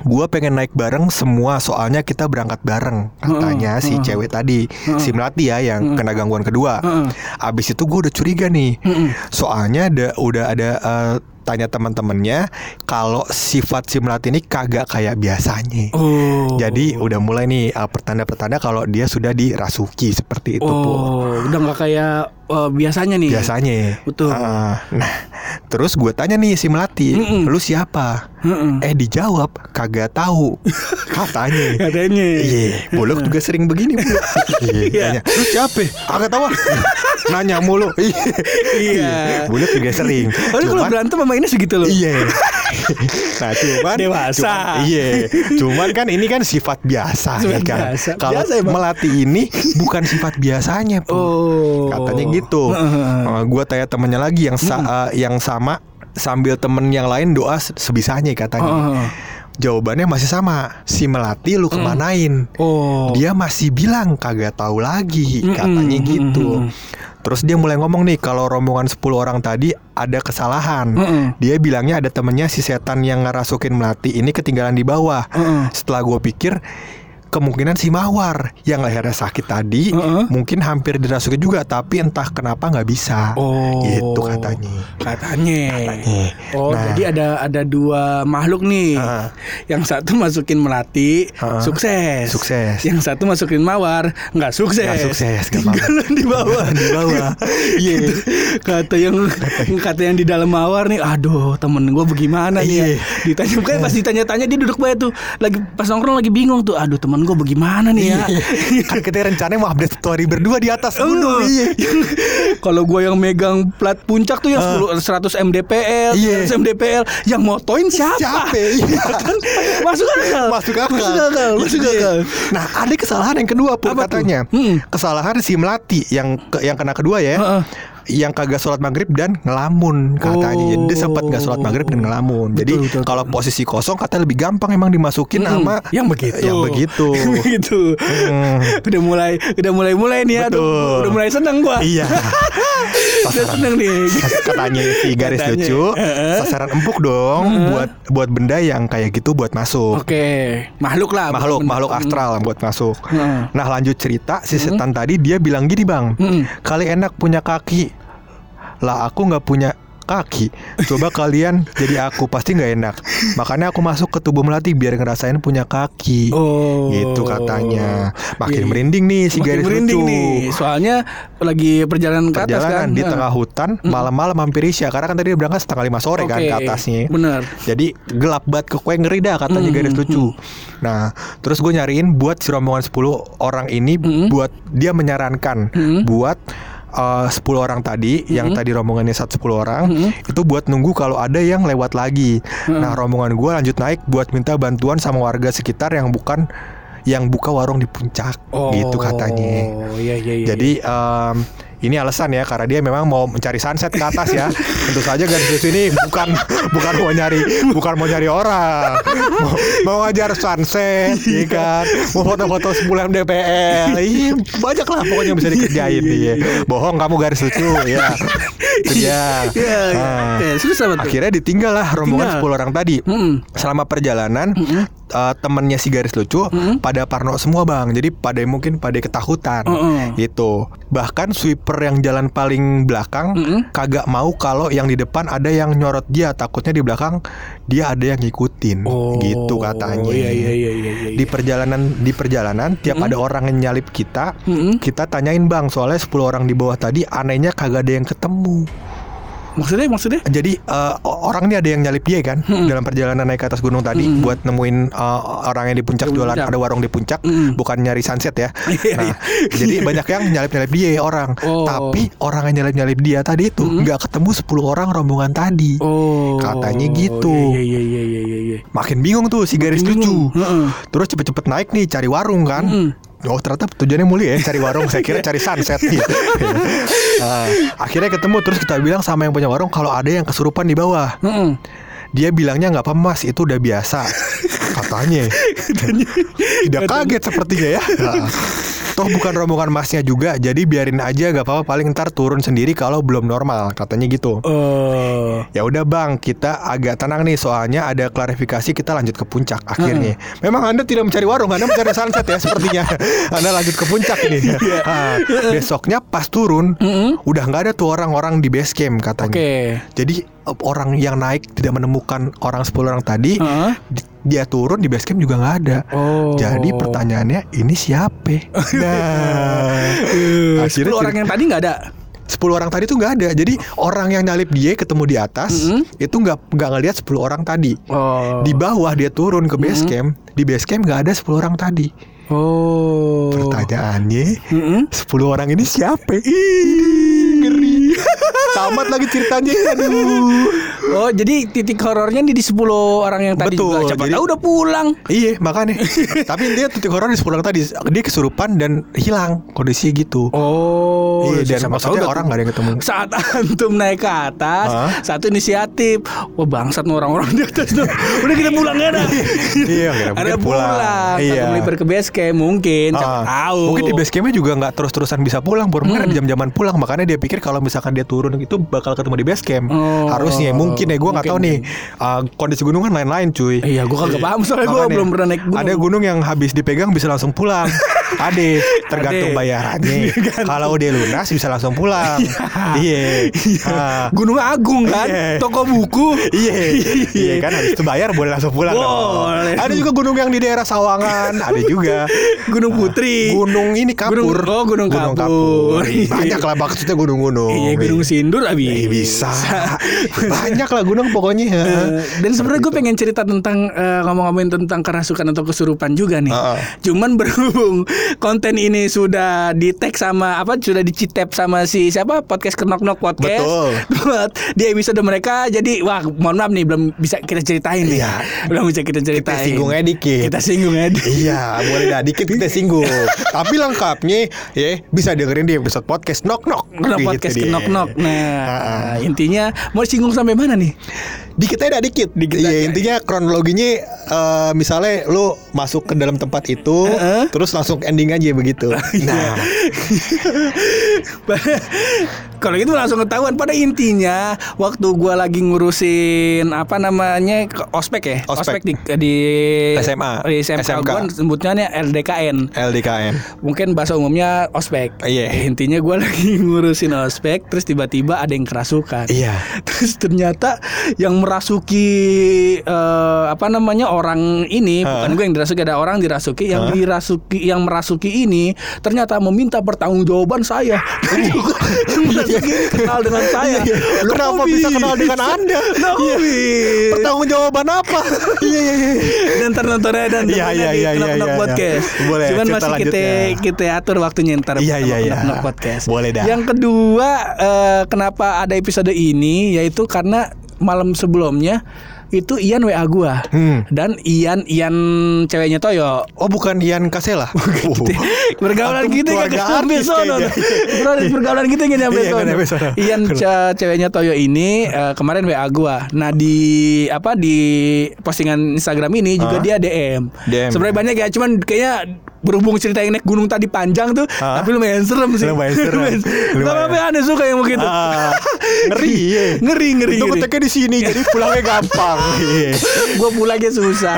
gua pengen naik bareng semua soalnya kita berangkat bareng. Katanya si cewek tadi, si Melati ya yang kena gangguan kedua. Abis itu gue udah curiga nih. Soalnya ada udah ada eh, tanya teman-temannya kalau sifat si Melati ini kagak kayak biasanya.
Oh.
Jadi udah mulai nih uh, pertanda-pertanda kalau dia sudah dirasuki seperti itu.
Oh, udah nggak kayak eh, biasanya nih.
Biasanya.
Betul.
Ah, nah, terus gue tanya nih si Melati,
Mm-mm.
lu siapa?
Mm-mm.
Eh dijawab kagak tahu. Katanya.
Katanya.
Iya, Buluk juga sering begini Buluk. Iya, tanya, Lu siapa? Kagak tahu. ah." Nanya mulu.
Iya.
Buluk juga sering.
Oh, lu kalau berantem sama ini segitu loh.
Iya. nah, cuman
Dewasa.
cuman- iya. Cuman kan ini kan sifat biasa ya
Sifat
kan.
biasa.
Kalau
Biasa emang.
melatih ini bukan sifat biasanya, Pu.
Oh.
Katanya gitu. Uh, gua tanya temennya lagi yang sa- uh, yang sama sambil temen yang lain doa se- sebisanya katanya.
Oh.
Jawabannya masih sama. Si melati lu kemanain?
Oh.
Dia masih bilang kagak tahu lagi, katanya gitu.
mm-mm.
Terus dia mulai ngomong nih kalau rombongan 10 orang tadi ada kesalahan.
Mm-mm.
Dia bilangnya ada temennya si setan yang ngerasukin melati ini ketinggalan di bawah.
Mm-mm.
Setelah gue pikir kemungkinan si Mawar yang lehernya sakit tadi
Mm-mm.
mungkin hampir dirasuki juga tapi entah kenapa nggak bisa.
Oh.
Gitu katanya.
Katanya.
Katanya.
Oh,
Nah.
jadi ada ada dua makhluk nih.
Ah.
Yang satu masukin melati,
Ah.
sukses.
Sukses.
Yang satu masukin mawar, nggak sukses.
Nggak sukses.
Tinggalan di bawah.
di bawah.
Iya. kata yang kata yang di dalam mawar nih, aduh temen gue bagaimana nih ya.
Iya.
Ditanya bukan pas ditanya-tanya dia duduk banget tuh, lagi pas nongkrong lagi bingung tuh, aduh temen gue bagaimana nih ya.
kan kita rencananya mau update story berdua di atas
Oh,
gunung. Iya.
Kalau gue yang megang plat puncak tuh yang 10 100 mdpl.
Iya.
100 mdpl, yang motoin siapa?
Siapa? Iya.
kan masuk akal.
Masuk akal.
Masuk akal. Masuk
Iya.
akal.
Nah, ada kesalahan yang kedua pun
Apa tuh?
katanya.
Hmm.
Kesalahan si Melati yang ke- yang kena kedua ya.
Heeh.
Yang kagak sholat maghrib dan ngelamun katanya. Jadi dia sempat nggak sholat maghrib dan ngelamun. Jadi
Oh. Betul, betul,
kalau posisi kosong katanya lebih gampang emang dimasukin
Mm-mm.
sama
yang begitu.
Yang begitu.
begitu.
Hmm.
udah mulai udah mulai mulai nih ya. Udah mulai seneng gua.
iya.
udah seneng nih.
Katanya si garis
Katanya.
lucu, sasaran empuk dong buat buat benda yang kayak gitu buat masuk.
Oke, makhluk lah.
makhluk makhluk astral buat masuk.
Heeh.
Nah lanjut cerita si setan tadi dia bilang gini bang,
Mm.
kali enak punya kaki, lah aku nggak punya kaki. Coba kalian jadi aku pasti nggak enak. Makanya aku masuk ke tubuh melati biar ngerasain punya kaki.
Oh.
Gitu katanya. Makin
Iya.
merinding nih si
Makin
garis
merinding
lucu.
nih. Soalnya lagi perjalanan ke atas kan.
di tengah hutan malam-malam mampir Isya karena kan tadi dia berangkat setengah lima sore kan
Oke,
ke atasnya.
Bener.
Jadi gelap banget ke kue ngeri dah katanya
Mm,
garis
mm,
lucu. Nah, terus gue nyariin buat si rombongan 10 orang ini
Mm.
buat dia menyarankan
Mm.
buat uh, 10 orang tadi yang tadi rombongannya satu 10 orang
Mm.
itu buat nunggu kalau ada yang lewat lagi. Nah, rombongan gue lanjut naik buat minta bantuan sama warga sekitar yang bukan yang buka warung di puncak gitu katanya.
Oh, iya iya iya.
Jadi em, ini alasan ya karena dia memang mau mencari sunset ke atas ya. Tentu saja garis lucu ini bukan bukan mau nyari bukan mau nyari orang. Mau, mau ngajar sunset, ya kan? Mau foto-foto 10 MDPL. Ih, banyak lah pokoknya bisa dikerjain dia. Bohong kamu garis lucu ya.
Iya, iya.
Nah? Akhirnya ditinggal lah rombongan
Tinggal.
10 orang tadi.
Mm-mm.
Selama perjalanan eh, temennya si garis lucu pada parno semua bang. Jadi pada mungkin pada ketakutan
Mm-mm.
gitu. Bahkan sweeper yang jalan paling belakang
Mm-mm.
kagak mau kalau yang di depan ada yang nyorot dia. Takutnya di belakang dia ada yang ngikutin.
Oh,
gitu katanya.
Iya iya iya iya. iya.
Di perjalanan di perjalanan tiap ada orang yang nyalip kita,
Mm-mm.
kita tanyain bang soalnya 10 orang di bawah tadi anehnya kagak ada yang ketemu.
Maksudnya maksudnya?
Jadi o- orang ini ada yang nyalip dia kan dalam perjalanan naik ke atas gunung tadi buat nemuin eh, orang yang di puncak jualan ada warung di puncak
Mm.
bukan nyari sunset ya.
Iya,
Nah, jadi banyak yang nyalip nyalip dia orang.
Oh.
Tapi orang yang nyalip nyalip dia tadi itu nggak ketemu 10 orang rombongan tadi.
Oh.
Katanya gitu.
Iya iya iya iya iya. iya.
Makin bingung tuh si garis
Bingung.
lucu.
Heeh.
Terus cepet-cepet naik nih cari warung kan.
Mm.
Oh ternyata tujuannya mulia ya cari warung. Saya kira cari sunset. Gitu Ah, Akhirnya ketemu. Terus kita bilang sama yang punya warung Kalau ada yang kesurupan di bawah.
Heeh.
Dia bilangnya nggak apa mas. Itu udah biasa. Katanya. Tidak kaget sepertinya ya. Ah. Toh bukan rombongan masnya juga Jadi biarin aja gak apa-apa Paling ntar turun sendiri Kalau belum normal Katanya gitu
Oh.
Ya udah bang, kita agak tenang nih soalnya ada klarifikasi kita lanjut ke puncak akhirnya. Memang anda tidak mencari warung, anda mencari sunset ya sepertinya. anda lanjut ke puncak ini.
Iya.
Ah, besoknya pas turun, udah nggak ada tuh orang-orang di base camp katanya.
Oke.
Jadi orang yang naik tidak menemukan orang 10 orang tadi,
Heeh.
di- dia turun di base camp juga nggak ada.
Oh.
Jadi pertanyaannya ini siapa? Nah,
Eh, 10 orang yang tadi nggak ada.
10 orang tadi tuh nggak ada. Jadi orang yang nyalip dia ketemu di atas itu nggak nggak ngelihat 10 orang tadi.
Oh.
Di bawah dia turun ke base camp, di base camp nggak ada 10 orang tadi.
Oh.
Pertanyaannya,
Heeh.
10 orang ini siapa? Ih, ngeri. Tamat lagi ceritanya. Aduh.
Oh, jadi titik horornya di, di 10 orang yang tadi
Betul,
juga. Siapa
jadi-
tahu udah pulang.
Iya makanya Tapi dia titik horor di 10 orang tadi Dia kesurupan dan hilang Kondisinya gitu
Oh,
Iya dan
tahu
maksudnya orang gak ada yang ketemu
Saat antum naik ke atas,
Hah?
satu inisiatif. Wah bangsat orang-orang di atas tuh. Udah kita pulang ya dah.
Iya, kira
Ada pulang.
pulang.
Iya.
Iya.
melipir ke base camp mungkin. Siapa
Ah,
tahu.
Mungkin di base campnya juga nggak terus-terusan bisa pulang. Pur Mungkin ada jam-jaman pulang. Makanya dia pikir kalau misalkan dia turun itu bakal ketemu di base camp.
Oh,
Harusnya mungkin ya. Gue nggak tahu nih. uh, Kondisi gunung kan lain-lain cuy.
Iya, gua kagak paham soalnya gua
Makanya,
belum pernah naik gunung.
Ada gunung yang habis dipegang bisa langsung pulang Ade Tergantung
Ade.
bayarannya Kalau udah lunas bisa langsung pulang Iya Ah.
Gunung Agung kan,
Iya.
toko buku.
Iya, iya kan habis itu bayar boleh langsung pulang dong.
Boleh.
Ada juga gunung yang di daerah Sawangan, ada juga.
Gunung Putri.
Gunung ini kapur.
Gunung- oh, Gunung Kapur.
Banyak lah maksudnya gunung-gunung.
Iya, Gunung Sindur abis.
Eh, bisa. Banyak lah gunung pokoknya.
Eh, dan sebenarnya gue pengen cerita tentang eh, ngomong-ngomongin tentang kerasukan atau kesurupan juga nih.
Heeh.
Cuman berhubung konten ini sudah di tag sama apa sudah dicitep sama si siapa podcast Kenok Nok podcast.
Betul.
Buat di episode mereka jadi wah mohon maaf nih belum bisa kita ceritain nih.
Iya.
Belum bisa kita ceritain.
Kita singgung aja dikit.
Kita singgung aja.
Iya, boleh dah dikit kita singgung. Tapi lengkapnya ya bisa dengerin di episode podcast Nok Nok.
Kenok
Gitu
podcast
dia.
Kenok Nok. Nah, intinya mau singgung sampai mana nih?
Dikit aja dah, dikit.
Dikit
Iya,
aja.
intinya kronologinya eh, misalnya lu masuk ke dalam tempat itu,
Heeh.
terus langsung ending aja begitu. Nah,
Kalau gitu langsung ketahuan pada intinya waktu gua lagi ngurusin apa namanya ospek ya
Ospek.
di di
SMA.
di SMK,
SMK.
gua sebutnya LDKN
LDKN.
mungkin bahasa umumnya ospek
Iya.
intinya gua lagi ngurusin ospek terus tiba-tiba ada yang kerasukan
Iya.
Terus ternyata yang merasuki eh, apa namanya orang ini
Hah?
bukan gue yang dirasuki ada orang dirasuki yang dirasuki yang merasuki ini ternyata meminta pertanggungjawaban saya. merasuki ini kenal dengan saya.
Iya, iya.
Loh,
Kenapa bisa kenal dengan Anda?
Kenapa
Iya.
bisa?
Pertanggung jawaban apa? Iya iya iya.
dan nontonnya dan
Iya, iya, iya, iya, iya.
podcast.
Boleh,
Cuman masih kita
lanjutnya.
kita atur waktunya ntar
Iya, iya, iya.
Podcast.
Boleh dah.
Yang kedua eh, kenapa ada episode ini yaitu karena malam sebelumnya itu Ian WA gua
Hmm.
dan Ian Ian ceweknya Toyo
Oh bukan Ian Kasela. Oh.
pergaulan
Antum
kita nggak nyampe sono pergaulan kita nggak nyampe
Iya,
sono. Ian ce- ceweknya Toyo ini eh, kemarin WA gua nah di apa di postingan Instagram ini juga
Hah?
dia DM
DM.
sebenarnya banyak ya cuman kayaknya berhubung cerita yang naik gunung tadi panjang tuh
Hah?
tapi lumayan serem sih
Lumayan serem. Lumayan.
apa-apa aneh suka yang begitu
Ah, ngeri ya.
ngeri ngeri,
Itu ngeteknya di sini jadi pulangnya gampang. Iya.
gue pulangnya susah.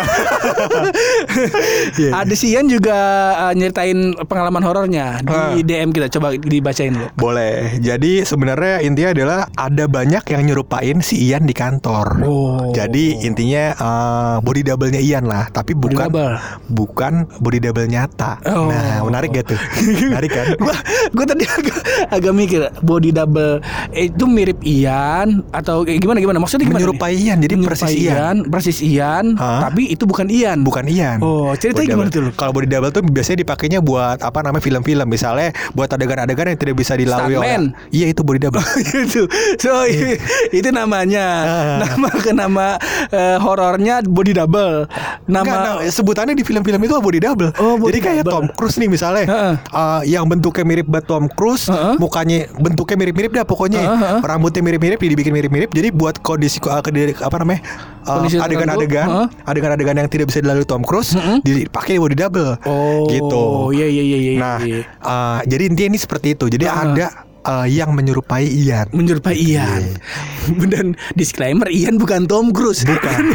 Iya.
Ada si Ian juga uh, nyeritain pengalaman horornya di
Ah.
DM kita coba dibacain lu.
Boleh. Jadi sebenarnya intinya adalah ada banyak yang nyerupain si Ian di kantor.
Oh.
Jadi intinya eh, body double-nya Ian lah, tapi bukan
double.
bukan body double nyata. Mata.
Oh.
Nah, menarik gak tuh? menarik kan?
gua gua tadi agak agak mikir body double eh, itu mirip Ian atau kayak gimana gimana maksudnya gimana
Menyerupai
nih?
Ian, jadi
Menyerupai
persis Ian.
persis Ian
Hah?
tapi itu bukan Ian
Bukan Ian.
Oh, ceritanya
Body
gimana
double.
tuh?
Kalau body double tuh biasanya dipakainya buat apa namanya film-film, misalnya buat adegan-adegan yang tidak bisa dilalui oleh. Iya itu body double.
itu so i- itu namanya
Ah.
nama ke nama eh, horornya body double nama
Enggak, nah, sebutannya di film-film itu body double.
Oh, body
Jadi kayak
double.
Tom Cruise nih misalnya,
Heeh.
uh, yang bentuknya mirip banget Tom Cruise,
Heeh.
mukanya bentuknya mirip-mirip dah pokoknya,
Heeh, heeh.
rambutnya mirip-mirip, dibikin mirip-mirip. Jadi buat kondisi uh, ke- apa namanya uh,
Kondisi tertentu,
adegan-adegan,
heeh.
adegan-adegan yang tidak bisa dilalui Tom Cruise, dipakai body double.
oh
gitu.
iya iya iya iya
Nah,
iya.
uh, jadi intinya ini seperti itu. Jadi
Heeh.
ada uh, yang menyerupai Ian.
menyerupai Ian dan disclaimer Ian bukan Tom Cruise bukan,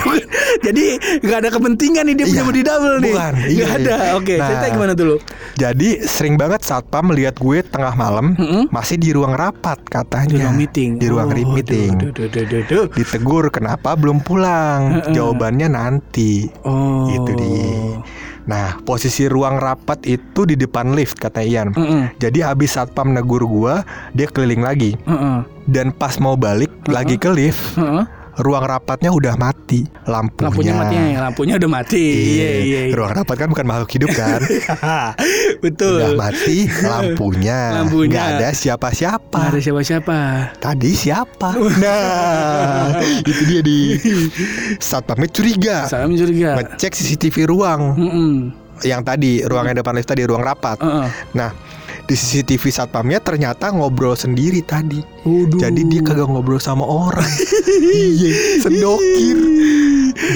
jadi nggak ada kepentingan nih dia punya
Iya,
body double nih
bukan, iya,
ada
iya.
oke
Nah.
cerita gimana dulu
Jadi sering banget satpam melihat gue tengah malam
Mm-mm.
masih di ruang rapat katanya.
di ruang meeting
Di ruang
Oh,
meeting.
duh, duh, duh, duh, duh.
Ditegur kenapa belum pulang?
Heeh.
Jawabannya nanti.
oh
Itu dia. Nah, posisi ruang rapat itu di depan lift kata Ian.
Heeh.
Jadi habis satpam negur gua, dia keliling lagi.
Heeh.
Dan pas mau balik lagi ke lift,
Heeh.
Ruang rapatnya udah mati lampunya.
lampunya mati lampunya udah mati iya iya, iya.
Ruang rapat kan bukan makhluk hidup kan?
betul
Udah mati lampunya.
Lampunya.
Nggak ada siapa-siapa.
Nggak ada siapa-siapa
Tadi siapa? Nah, itu dia di satpamnya curiga.
saya mencuriga
Ngecek CCTV ruang
Mm-mm.
yang tadi ruang yang depan lift tadi ruang rapat.
Heeh.
Nah, di CCTV satpamnya ternyata ngobrol sendiri tadi.
Waduh.
Jadi dia kagak ngobrol sama orang. iya, sendokir.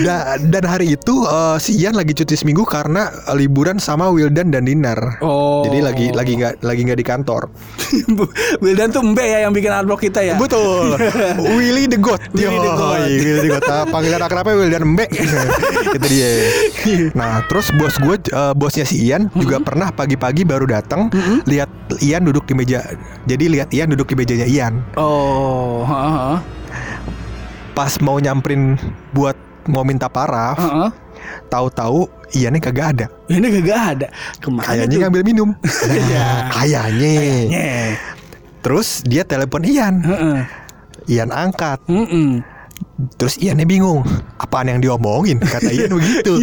Da- dan hari itu eh, si Ian lagi cuti seminggu karena liburan sama Wildan dan Dinar.
Oh.
Jadi lagi lagi nggak lagi nggak di kantor.
Wildan tuh Mbe ya yang bikin artwork kita ya.
Betul. Willy the God.
Willy the God.
Yoi, Willy the God. Ah, Panggilan akrabnya Wildan Mbe. Itu dia. Nah, terus bos gue eh, bosnya si Ian juga pernah pagi-pagi baru datang lihat Ian duduk di meja. Jadi lihat Ian duduk di mejanya Ian.
Oh, heeh.
Pas mau nyamperin buat mau minta paraf,
Heeh.
tahu-tahu Iannya kagak ada.
Ini kagak ada. Ke mana
Kayaknya
tuh?
ngambil minum.
Iya.
Nah, kayaknya. Terus dia telepon Ian.
Heeh.
Ian angkat.
Mm-mm.
Terus Iannya bingung Apaan yang diomongin Kata Ian begitu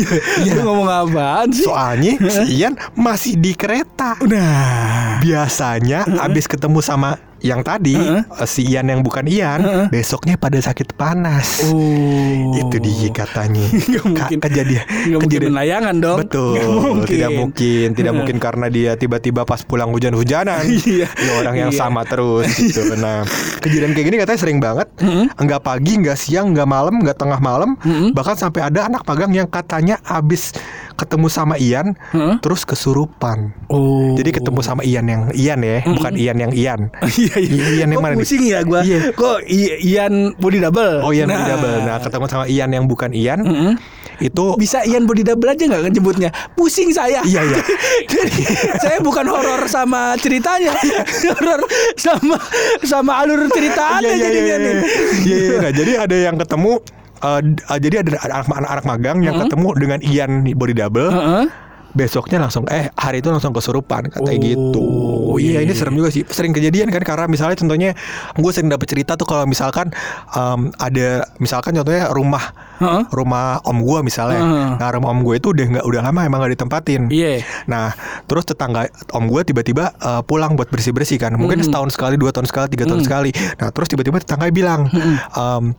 Lu ngomong apaan sih?
Soalnya si Ian masih di kereta
Nah.
Biasanya abis ketemu sama yang tadi
Heeh.
eh, Si Ian yang bukan Ian
Heeh.
Besoknya pada sakit panas
Oh.
Itu dia katanya Ka-
mungkin.
Kejadian
Nggak mungkin
kejadian
menayangan dong.
Betul
mungkin.
Tidak mungkin Tidak
Heeh.
mungkin karena dia tiba-tiba pas pulang hujan-hujanan
Iya.
Ya orang yang
Iya.
sama terus gitu Nah kejadian kayak gini katanya sering banget
Mm-mm.
Enggak pagi, enggak siang, enggak malam, enggak tengah malam
Mm-mm.
Bahkan sampai ada anak magang yang katanya abis ketemu sama Ian
Heeh.
Terus kesurupan
Oh.
Jadi ketemu sama Ian yang Ian ya Bukan Ian yang Ian
Iya iya.
Ian yang mana
pusing ya gua.
Iya.
Kok I- Ian body double?
Oh Ian body double Nah ketemu sama Ian yang bukan Ian
Mm-mm.
Itu
Bisa Ian body double aja nggak kan nyebutnya? Pusing saya.
Iya, iya.
Jadi saya bukan horor sama ceritanya, horor sama sama alur ceritanya
Iya, iya,
jadinya
iya,
nih.
iya. Iya, iya. Nah, jadi ada yang ketemu eh, d- eh, jadi ada anak, anak, anak magang yang ketemu dengan Ian body double besoknya langsung eh hari itu langsung kesurupan katanya
Oh,
gitu.
iya,
iya ini
iya.
serem juga sih. Sering kejadian kan karena misalnya contohnya gue sering dapat cerita tuh kalau misalkan em, ada misalkan contohnya rumah
Heeh.
rumah om gue misalnya.
Heeh.
Nah rumah om gue itu udah nggak udah lama emang gak ditempatin.
Iya.
Nah, terus tetangga om gue tiba-tiba eh, pulang buat bersih-bersih kan. Mungkin setahun sekali, dua tahun sekali, tiga tahun sekali. Nah, terus tiba-tiba tetangga bilang, em,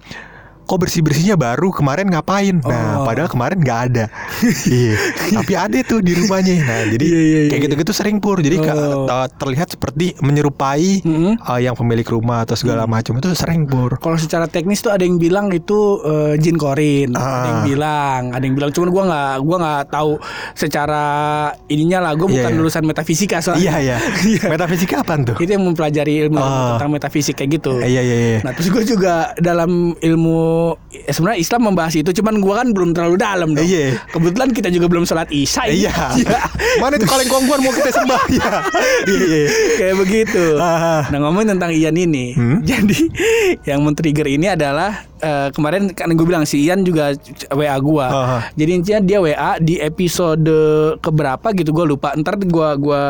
kok bersih-bersihnya baru kemarin ngapain? Nah,
Oh.
padahal kemarin nggak ada. iya. Tapi ada tuh di rumahnya. Nah, jadi
Iya, iya,
kayak
iya.
gitu-gitu sering pur. Jadi
Oh.
terlihat seperti menyerupai
Mm-mm.
eh, yang pemilik rumah atau segala macam itu sering pur.
Kalau secara teknis tuh ada yang bilang itu eh, jin korin, ada yang
Ah.
bilang, ada yang bilang. Cuman gua nggak, gua nggak tahu secara ininya lah. Gue
Iya,
bukan
iya.
lulusan metafisika soalnya.
Iya, iya.
Iya.
Metafisika apaan tuh?
Itu yang mempelajari ilmu
Oh.
tentang metafisik kayak gitu.
Iya, iya, iya.
Nah terus gue juga dalam ilmu eh, sebenarnya Islam membahas itu, cuman gua kan belum terlalu dalam dong.
Iya.
Kebetulan kita juga belum sholat isya. ini.
Iya. Mana itu kaleng kongguan mau kita sembah ya. Iya.
Kayak begitu.
Ah.
Nah ngomong tentang Ian ini,
Hmm?
jadi yang men-trigger ini adalah eh, kemarin kan gue bilang si Ian juga WA gua.
Ah.
Jadi intinya dia WA di episode keberapa gitu gue lupa. Ntar gua gua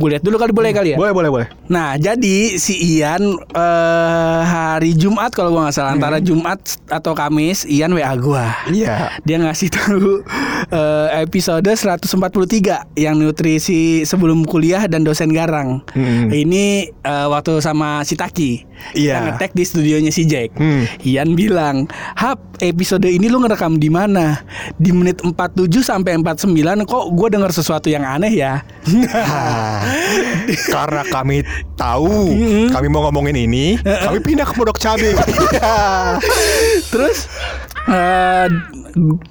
gue lihat dulu kali boleh kali ya.
Boleh, boleh, boleh.
Nah, jadi si Ian eh, hari Jumat kalau gua nggak salah antara Jumat atau Kamis Ian WA gua.
Iya.
Dia ngasih tahu eh, episode 143 yang nutrisi sebelum kuliah dan dosen garang.
Hmm.
Ini eh, waktu sama si Taki.
Iya.
Kita ngetek di studionya si Jack.
Hmm.
Ian bilang, "Hap, episode ini lu ngerekam di mana? Di menit 47 sampai 49 kok gua dengar sesuatu yang aneh ya?"
Ah, karena kami tahu kami mau ngomongin ini, kami pindah ke Pondok Cabe. Iya.
Terus eh,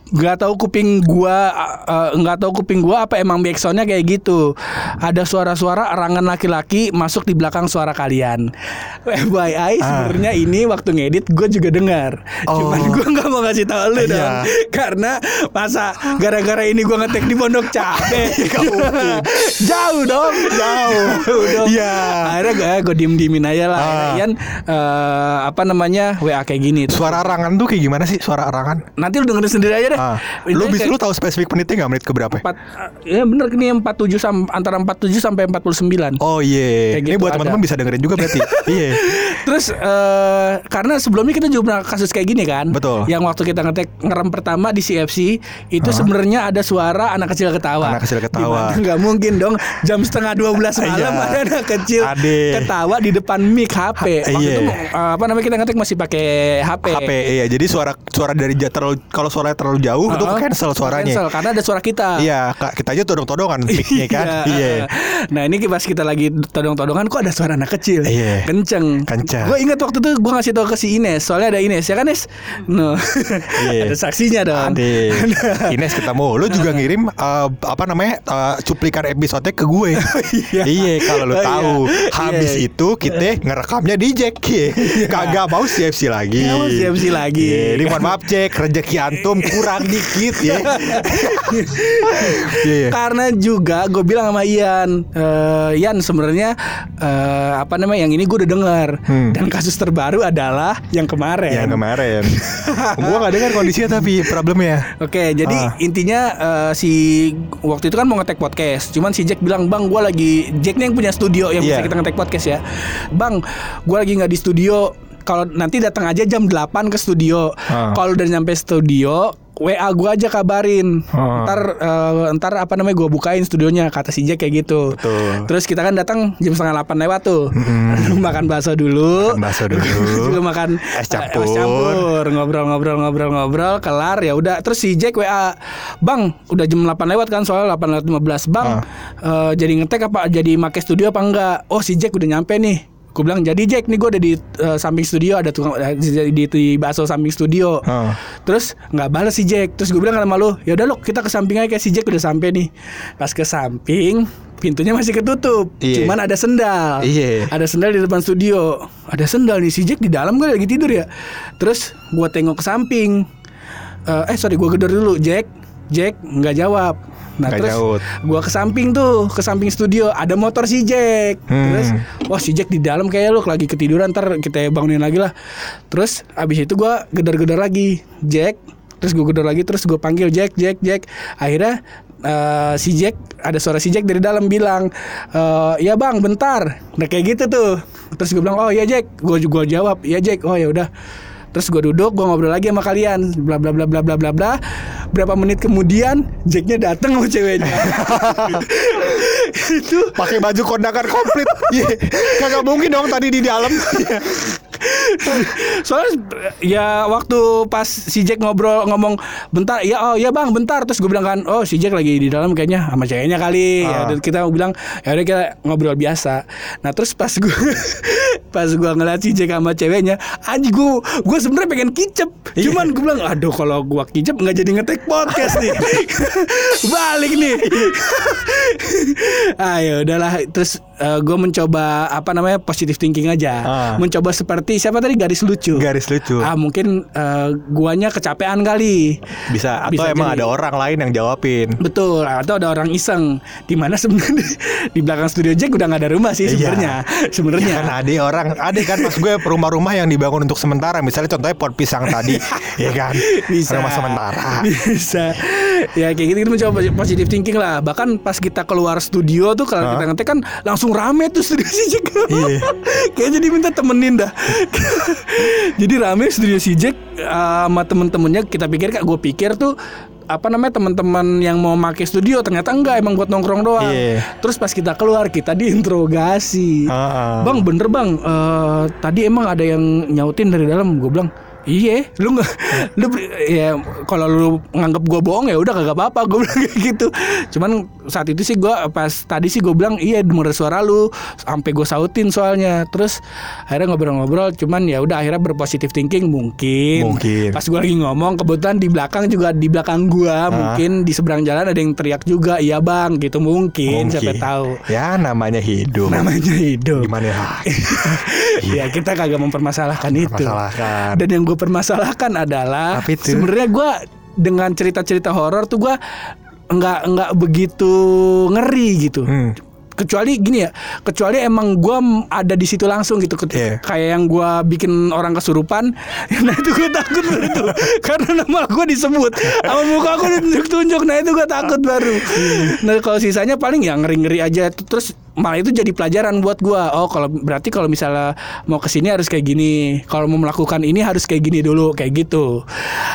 nggak tahu kuping gua eh, nggak tahu kuping gua apa emang backsoundnya kayak gitu. Ada suara-suara erangan laki-laki masuk di belakang suara kalian. FYI sebenarnya ini waktu ngedit gue juga dengar.
Oh.
Cuman gue nggak mau ngasih tahu lu
Iya.
dong. Karena masa gara-gara ini gua ngetek di Pondok Cabe. Jauh dong.
Jauh.
dong.
Iya.
Akhirnya gue gue diem-diemin aja lah.
Ah.
Ian eh, apa namanya WA kayak gini.
Suara arangan tuh kayak gimana sih suara arangan?
Nanti lu dengerin sendiri aja deh.
Ah. Lu bisa
kayak
lu tahu spesifik menitnya nggak menit ke berapa?
empat, ya bener nih 47 sam, antara 47 sampai 49.
Oh iya.
Kayak
Ini
gitu
buat teman-teman bisa dengerin juga berarti. Iya.
Terus eh karena sebelumnya kita juga pernah kasus kayak gini kan.
Betul.
Yang waktu kita ngetek ngerem pertama di CFC itu sebenarnya ada suara anak kecil ketawa.
Anak kecil ketawa.
Nggak mungkin dong jam setengah 12 malam
Iya.
ada anak kecil
Ade.
ketawa di depan mic HP. Waktu
Iya.
itu eh, apa namanya kita ngetek masih pakai HP.
HP iya. Jadi suara suara dari terlalu kalau suaranya terlalu jauh itu
Heeh.
cancel suaranya.
Cancel karena ada suara kita.
Iya, Kak, kita aja todong-todongan mic-nya kan. Iya.
Nah ini pas kita lagi todong-todongan kok ada suara anak kecil.
Iya.
Kenceng.
Kenceng.
Gue ingat waktu itu gue ngasih tau ke si Ines. Soalnya ada Ines ya kan Ines. No.
Iya.
ada saksinya dong.
Ade. Ines ketemu Lu juga ngirim eh, Apa namanya eh, Cuplikan episode ke gue
Iya.
Iya kalau lu
Oh,
tahu
iya.
Habis
Iya.
itu kita ngerekamnya di Jack Kagak mau CFC lagi
Nggak mau CFC lagi.
Iya, Ini mohon maaf Jack Rezeki antum kurang dikit ya Iya
Karena juga gue bilang sama Ian, eh, Ian sebenarnya eh, apa namanya yang ini gue udah dengar
Hmm.
Dan kasus terbaru adalah yang kemarin.
Yang kemarin Gue gak dengar kondisinya tapi problemnya
Oke, jadi
Ah.
intinya eh, si waktu itu kan mau ngetek podcast, cuman si Jack bilang bang, gue lagi Jack nih yang punya studio yang bisa
Iya.
kita ngetek podcast ya, bang, gue lagi nggak di studio. Kalau nanti datang aja jam 8 ke studio.
Ah.
Kalau udah nyampe studio, WA gue aja kabarin.
Ah.
Ntar eh, ntar apa namanya gue bukain studionya kata si Jack kayak gitu.
Betul.
Terus kita kan datang jam setengah 8 lewat tuh. makan bakso dulu.
Makan bakso dulu.
juga makan
Es
eh,
campur.
es campur ngobrol-ngobrol-ngobrol-ngobrol kelar ya udah terus si Jack WA Bang udah jam 8 lewat kan soalnya 8 lewat 15 Bang eh, jadi ngetek apa jadi make studio apa enggak Oh si Jack udah nyampe nih Gue bilang jadi Jack nih gue ada di eh, samping studio ada tukang eh, di, di, di bakso samping studio.
Ah.
terus nggak balas si Jack. Terus gue bilang sama lu ya udah lu kita ke samping aja. Kayak si Jack udah sampai nih. Pas ke samping pintunya masih ketutup.
Iya.
cuman ada sendal.
Iya.
ada sendal di depan studio. Ada sendal nih si Jack di dalam gue lagi tidur ya. Terus gua tengok ke samping. Eh, eh sorry gua gedor dulu Jack Jack nggak jawab. Nah
Nggak
terus
jawab.
gua ke samping tuh ke samping studio ada motor si Jack.
Hmm.
terus wah si Jack di dalam kayak lu lagi ketiduran ntar kita bangunin lagi lah. Terus abis itu gua gedor-gedor lagi. Jack terus gue gedor lagi terus gue panggil Jack Jack Jack. Akhirnya eh, si Jack ada suara si Jack dari dalam bilang eh ya bang bentar. Nah kayak gitu tuh. Terus gue bilang oh ya Jack. Gue juga jawab ya Jack. Oh ya udah terus gue duduk gue ngobrol lagi sama kalian. Bla bla bla bla bla bla bla. Berapa menit kemudian Jacknya datang sama ceweknya. Itu
Pakai baju kondangan komplit. Iya Kagak mungkin dong tadi di dalam
Soalnya ya waktu pas si Jack ngobrol ngomong bentar ya oh ya bang bentar. Terus gue bilang kan oh si Jack lagi di dalam kayaknya sama ceweknya kali. Ya
Ah.
kita bilang ya udah kita ngobrol biasa. Nah terus pas gue pas gua ngeliat si Jack sama ceweknya anjing gua gua sebenarnya pengen kicep.
Iya.
cuman gua bilang aduh kalau gua kicep nggak jadi ngetek podcast nih. Balik nih. Ayo udahlah. Terus eh, gua mencoba apa namanya positive thinking aja
Ah.
mencoba seperti siapa tadi garis lucu
Garis lucu.
ah mungkin eh, guanya kecapean kali
Bisa atau
Bisa
emang
jadi.
ada orang lain yang jawabin.
Betul, atau ada orang iseng di mana sebenarnya di belakang studio Jack udah nggak ada rumah sih
Iya.
sebenarnya. Sebenarnya.
Kan ada orang, ada kan mas gue rumah-rumah yang dibangun untuk sementara. Misalnya contohnya pot pisang tadi, ya kan?
Bisa.
Rumah sementara.
Bisa. Ya kayak gitu kita mencoba positive thinking lah. Bahkan pas kita keluar studio tuh kalau kita ngetek kan langsung rame tuh studio si Jack.
Iya.
Kayak jadi minta temenin dah. jadi rame studio si Jack uh, sama temen-temennya kita pikir kak gue pikir tuh apa namanya teman-teman yang mau pakai studio ternyata enggak emang buat nongkrong doang.
Iya.
Terus pas kita keluar kita diinterogasi.
Heeh.
Bang bener bang, eh, tadi emang ada yang nyautin dari dalam. Gue bilang, iya, lu nggak, lu ya kalau lu nganggap gue bohong ya udah kagak apa-apa. Gue bilang kayak gitu. Cuman saat itu sih gue pas tadi sih gue bilang iya denger suara lu, sampai gue sautin soalnya. Terus akhirnya ngobrol-ngobrol. Cuman ya udah akhirnya berpositif thinking mungkin.
Mungkin.
Pas gue lagi ngomong kebetulan di belakang juga di belakang gue mungkin di seberang jalan ada yang teriak juga, iya bang, gitu mungkin, siapa tahu.
Ya namanya hidup.
Namanya hidup.
Gimana ya?
ya kita kagak mempermasalahkan itu.
Masalahkan.
Dan yang gue permasalahkan adalah sebenarnya gue dengan cerita-cerita horor tuh gue nggak nggak begitu ngeri gitu.
Hmm.
Kecuali gini ya, kecuali emang gue ada di situ langsung gitu,
Iya.
kayak yang gue bikin orang kesurupan, nah itu gue takut baru itu, karena nama gue disebut, sama muka gue ditunjuk-tunjuk, nah itu gue takut baru. Nah kalau sisanya paling ya ngeri-ngeri aja, terus malah itu jadi pelajaran buat gue. Oh kalau berarti kalau misalnya mau ke sini harus kayak gini, kalau mau melakukan ini harus kayak gini dulu, kayak gitu.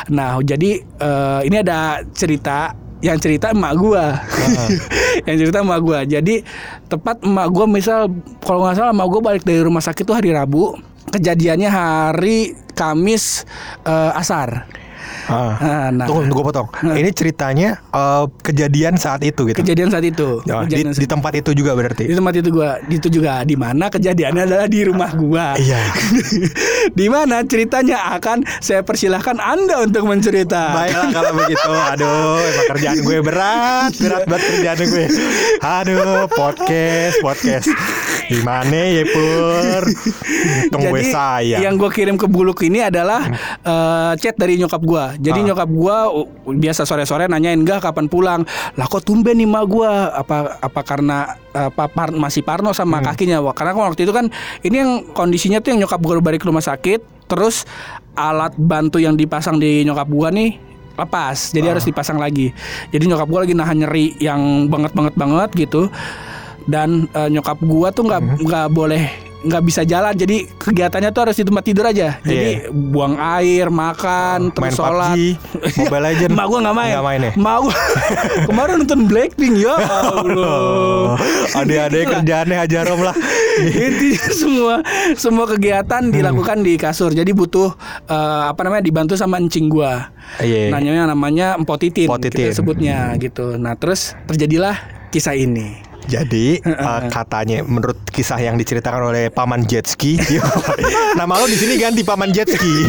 Nah jadi eh, ini ada cerita yang cerita emak gua. Yang cerita emak gua. Jadi tepat emak gua misal kalau nggak salah emak gua balik dari rumah sakit tuh hari Rabu. Kejadiannya hari Kamis eh, asar
Ah.
Ah, nah
Tunggu, tunggu potong. Ini ceritanya eh, kejadian saat itu gitu.
kejadian saat itu
Ya, di,
kejadian
di tempat itu juga
di
berarti.
tempat itu gua itu juga di mana kejadiannya adalah di rumah gua
Iya.
di mana ceritanya akan saya persilahkan anda untuk mencerita
Baiklah kalau begitu. Aduh, emang kerjaan gue berat, berat banget kerjaan gue. Aduh, podcast, podcast. Gimana ya Pur? Untung gue
Jadi
sayang.
yang gue kirim ke Buluk ini adalah eh, chat dari nyokap gue. Jadi
Ah.
nyokap gue biasa sore-sore nanyain enggak kapan pulang. Lah kok tumben nih mak gue? Apa apa karena apa par- masih Parno sama
Hmm.
kakinya? Karena waktu itu kan ini yang kondisinya tuh yang nyokap gue balik ke rumah sakit, terus alat bantu yang dipasang di nyokap gue nih lepas jadi
Ah.
harus dipasang lagi jadi nyokap gue lagi nahan nyeri yang banget banget banget gitu dan eh, nyokap gua tuh nggak
Hmm.
nggak boleh nggak bisa jalan jadi kegiatannya tuh harus di tempat tidur aja jadi buang air makan
Iya.
terus
Main
sholat
PUBG, Mobile Legend.
Mak gua nggak main.
Nggak main ya?
Mak gua kemarin nonton Blackpink ya Allah. Itulah.
kerjaannya hajarom lah.
Intinya semua semua kegiatan
Hmm.
dilakukan di kasur. Jadi butuh eh, apa namanya dibantu sama encing gua.
Iya.
Nanyanya namanya Empok Titin,
Empok Titin.
kita sebutnya gitu. Nah, terus terjadilah kisah ini.
Jadi eh, katanya menurut kisah yang diceritakan oleh paman Jetski, nama lo di sini ganti paman Jetski.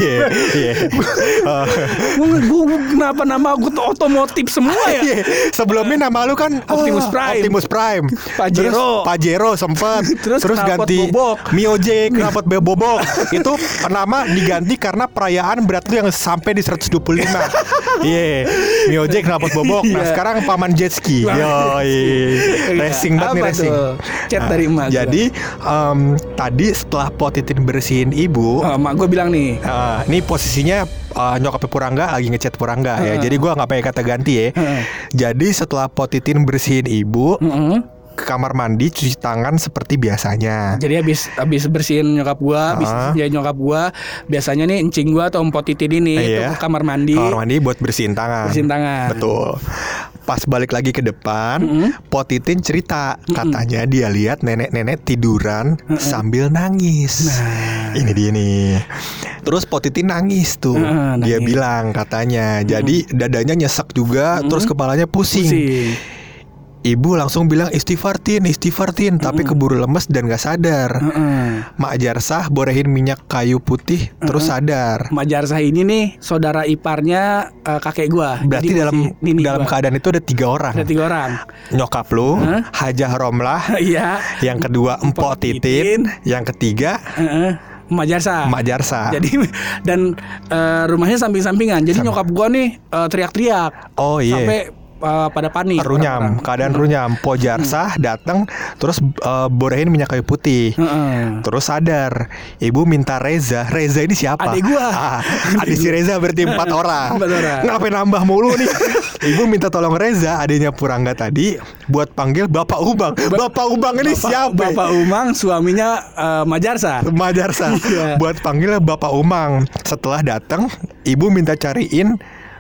Gua, gua, gua- kenapa nama gue tuh otomotif semua ya?
Iya, Sebelumnya nama lu kan
Optimus
ah,
Prime.
Optimus Prime.
Pajero.
Terus Pajero sempet.
Terus knalpot
ganti
bobok.
Mio J be- bobok. Itu nama diganti karena perayaan berat lu yang sampai di 125. Iya. Mio J knalpot bobok. Nah,
Iya.
sekarang paman jet ski. Yoi. Racing banget nih racing.
Chat dari emak.
Jadi em, tadi setelah Potitin bersihin ibu,
Oh, mak gue bilang nih.
Uh, ini posisinya uh, nyokapnya Purangga lagi ngechat Purangga ya.
Heeh.
Jadi gua nggak pakai kata ganti ya.
Heeh.
Jadi setelah Potitin bersihin ibu
Mm-mm.
ke kamar mandi cuci tangan seperti biasanya.
Jadi habis habis bersihin nyokap gua, habis ya nyokap gua, biasanya nih encing gua atau empot titin ini itu
Iya.
ke kamar mandi.
Kamar mandi buat bersihin tangan.
Bersihin tangan.
Betul. Pas balik lagi ke depan,
Mm-mm.
Potitin cerita katanya dia lihat nenek-nenek tiduran sambil nangis.
Nah.
Ini dia nih. Terus Potitin nangis tuh. Dia
nangis.
bilang katanya. Jadi dadanya nyesek juga, terus kepalanya pusing.
Pusing.
Ibu langsung bilang istighfar tin, istighfar tin, tapi keburu lemes dan gak sadar.
Heeh.
Mak Jarsah borehin minyak kayu putih terus sadar.
Mak Jarsah ini nih saudara iparnya eh, kakek gua.
Berarti
Jadi
dalam
nini
dalam
gua.
keadaan itu ada tiga orang.
ada tiga orang.
Nyokap lu,
Hah?
Hajah Romlah,
Iya.
yang kedua Empok
Titin.
Yang ketiga
Jarsah.
Mak Jarsah.
Jadi dan eh, rumahnya samping-sampingan. Jadi
Sam-
nyokap gua nih eh, teriak-teriak.
Oh iya.
Sampai eh, pada panik.
runyam,
orang-orang.
keadaan runyam. Po Jarsah datang terus eh, borehin minyak kayu putih.
Heeh.
Terus sadar, ibu minta Reza. Reza ini siapa?
Adik gua.
Ah, adik si Reza berarti empat orang.
Empat orang.
Ngapain nambah mulu nih? ibu minta tolong Reza, adiknya Purangga tadi, buat panggil Bapak Ubang. Bapak Ubang ini
Bapak,
siapa?
Bapak Umang suaminya eh, Majarsa.
Majarsa
Iya.
buat panggil Bapak Umang. Setelah datang, ibu minta cariin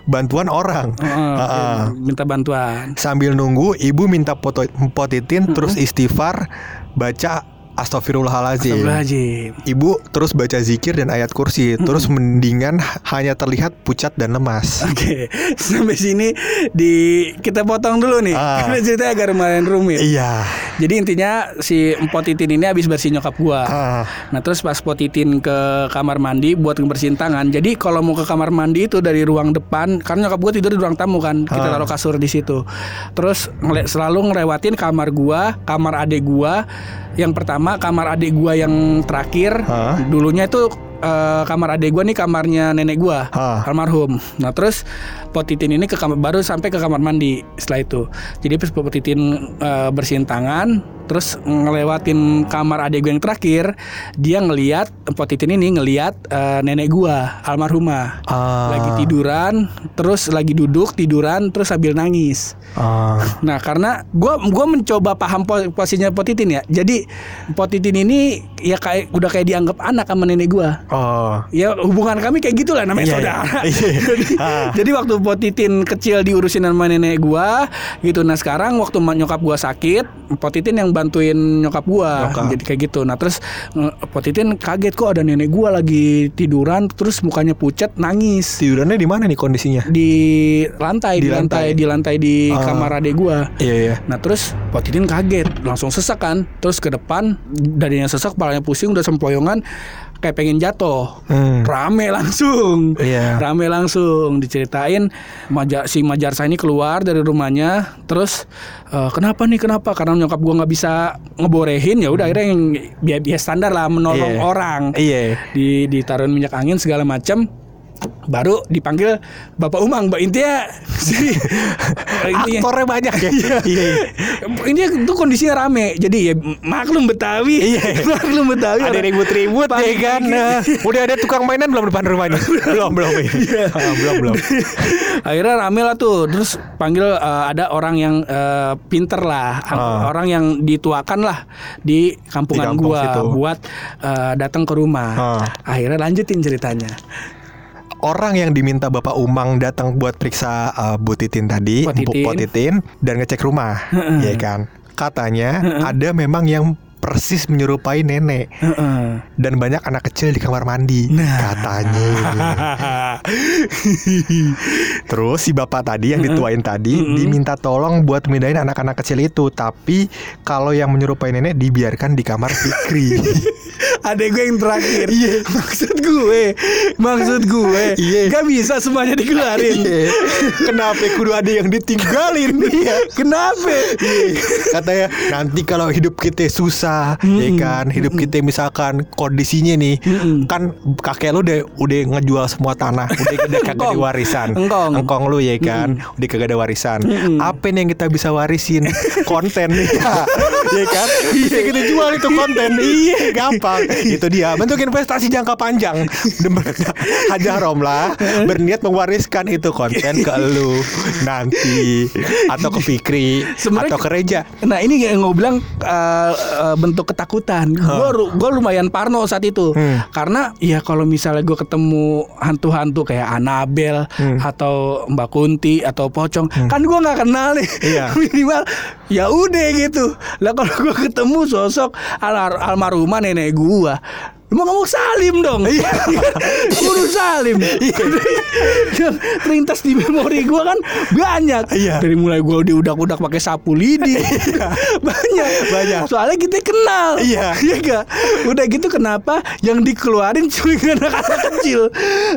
bantuan orang.
Heeh,
Heeh.
minta bantuan.
Sambil nunggu, ibu minta foto potitin terus istighfar baca Astagfirullahaladzim.
Astagfirullahaladzim.
Ibu terus baca zikir dan ayat kursi, terus mendingan hanya terlihat pucat dan lemas.
Oke, sampai sini di kita potong dulu nih.
Ah.
Karena ceritanya agak lumayan rumit.
Iya.
Jadi intinya si Empok Titin ini habis bersih nyokap gua.
Ah.
Nah terus pas Empok Titin ke kamar mandi buat ngebersihin tangan. Jadi kalau mau ke kamar mandi itu dari ruang depan, karena nyokap gua tidur di ruang tamu kan, kita
Ah.
taruh kasur di situ. Terus selalu ngelewatin kamar gua, kamar adik gua. Yang pertama kamar adik gua yang terakhir.
Ah.
Dulunya itu eh, kamar adik gua nih kamarnya nenek gua
Ah.
almarhum. Nah terus Potitin ini ke kamar baru sampai ke kamar mandi setelah itu. Jadi pas Potitin eh, bersihin tangan, terus ngelewatin kamar adik gue yang terakhir, dia ngeliat Potitin ini ngeliat eh, nenek gua almarhumah
Ah.
lagi tiduran, terus lagi duduk tiduran, terus sambil nangis.
Ah.
Nah karena gua gua mencoba paham po- posisinya Potitin ya. Jadi Potitin ini ya kayak udah kayak dianggap anak sama nenek gua.
Oh.
Ya hubungan kami kayak gitulah namanya
Iya,
saudara.
iya. Iya.
jadi,
Ah.
jadi waktu Potitin kecil diurusin sama nenek gua gitu. Nah sekarang waktu nyokap gua sakit, Potitin yang bantuin nyokap gua.
Nyokap.
Jadi kayak gitu. Nah terus eh, Potitin kaget kok ada nenek gua lagi tiduran terus mukanya pucat nangis
Tidurannya di mana nih kondisinya?
di lantai
Di
di, lantai.
lantai.
di lantai di
Ah.
kamar adik gua.
Iya iya.
Nah terus Potitin kaget Langsung sesak kan Terus ke depan Dadinya sesak Palanya pusing Udah sempoyongan Kayak pengen jatuh
Hmm.
Rame langsung
Iya.
Rame langsung Diceritain Maja, Si Majarsa ini keluar dari rumahnya Terus eh, Kenapa nih kenapa Karena nyokap gua nggak bisa Ngeborehin ya udah akhirnya yang biasa, biasa standar lah Menolong
Iya.
orang
Iya.
di ditaruhin minyak angin segala macam baru dipanggil Bapak Umang Mbak si intinya
Aktornya banyak ya. Iya.
ini itu kondisinya rame jadi ya maklum Betawi
Iya.
maklum Betawi
Ada ribut-ribut ya kan. Nah, udah ada tukang mainan belum depan rumahnya? belum belum. Ah, belum belum.
akhirnya rame lah tuh terus panggil eh, ada orang yang eh, pinter lah
Ah.
orang yang dituakan lah di kampungan
Di kampung
gua
situ.
buat eh, datang ke rumah
Ah.
akhirnya lanjutin ceritanya
Orang yang diminta Bapak Umang datang buat periksa uh, Bu Titin tadi,
Po
Bu
Titin.
Po Titin, dan ngecek rumah, ya kan? Katanya ada memang yang persis menyerupai nenek
Heeh.
dan banyak anak kecil di kamar mandi,
Nah.
katanya. Terus si bapak tadi yang dituain tadi diminta tolong buat mindahin anak-anak kecil itu, tapi kalau yang menyerupai nenek dibiarkan di kamar Fikri.
Adek gue yang terakhir. Maksud gue Maksud gue
Iya.
Gak bisa semuanya dikeluarin.
Iya. Kenapa kudu ada yang ditinggalin? Iya.
Kenapa?
Katanya nanti kalau hidup kita susah ya kan? Hidup kita misalkan kondisinya nih Kan kakek lu udah udah ngejual semua tanah Udah, udah kagak ada warisan.
Engkong.
Engkong lu ya kan? Udah kagak ada warisan. Apa nih yang kita bisa warisin? Konten. Nih Ya kan? Bisa kita jual itu konten. Iya. Gampang Itu dia Bentuk investasi jangka panjang Hajar Romlah Berniat mewariskan itu konten ke lu Nanti Atau ke Fikri
Sebenarnya-
Atau ke Reja
Nah ini yang gue bilang eh, eh, bentuk ketakutan. Gue gue lumayan parno saat itu
Hmm.
karena ya kalau misalnya gue ketemu hantu-hantu kayak Anabel
Hmm.
atau Mbak Kunti atau Pocong, kan gue nggak kenal nih.
Iya.
Minimal ya udah gitu. Lah kalau gue ketemu sosok al almarhumah nenek gue, Lu mau ngomong Salim dong?
Iya.
Guru Salim? Yang terlintas di memori gue kan Banyak.
Iya.
Dari mulai gue diudak-udak pakai sapu lidi. Banyak.
Banyak.
Soalnya kita kenal.
Iya.
Iya gak Udah gitu kenapa Yang dikeluarin cuma anak-anak kecil?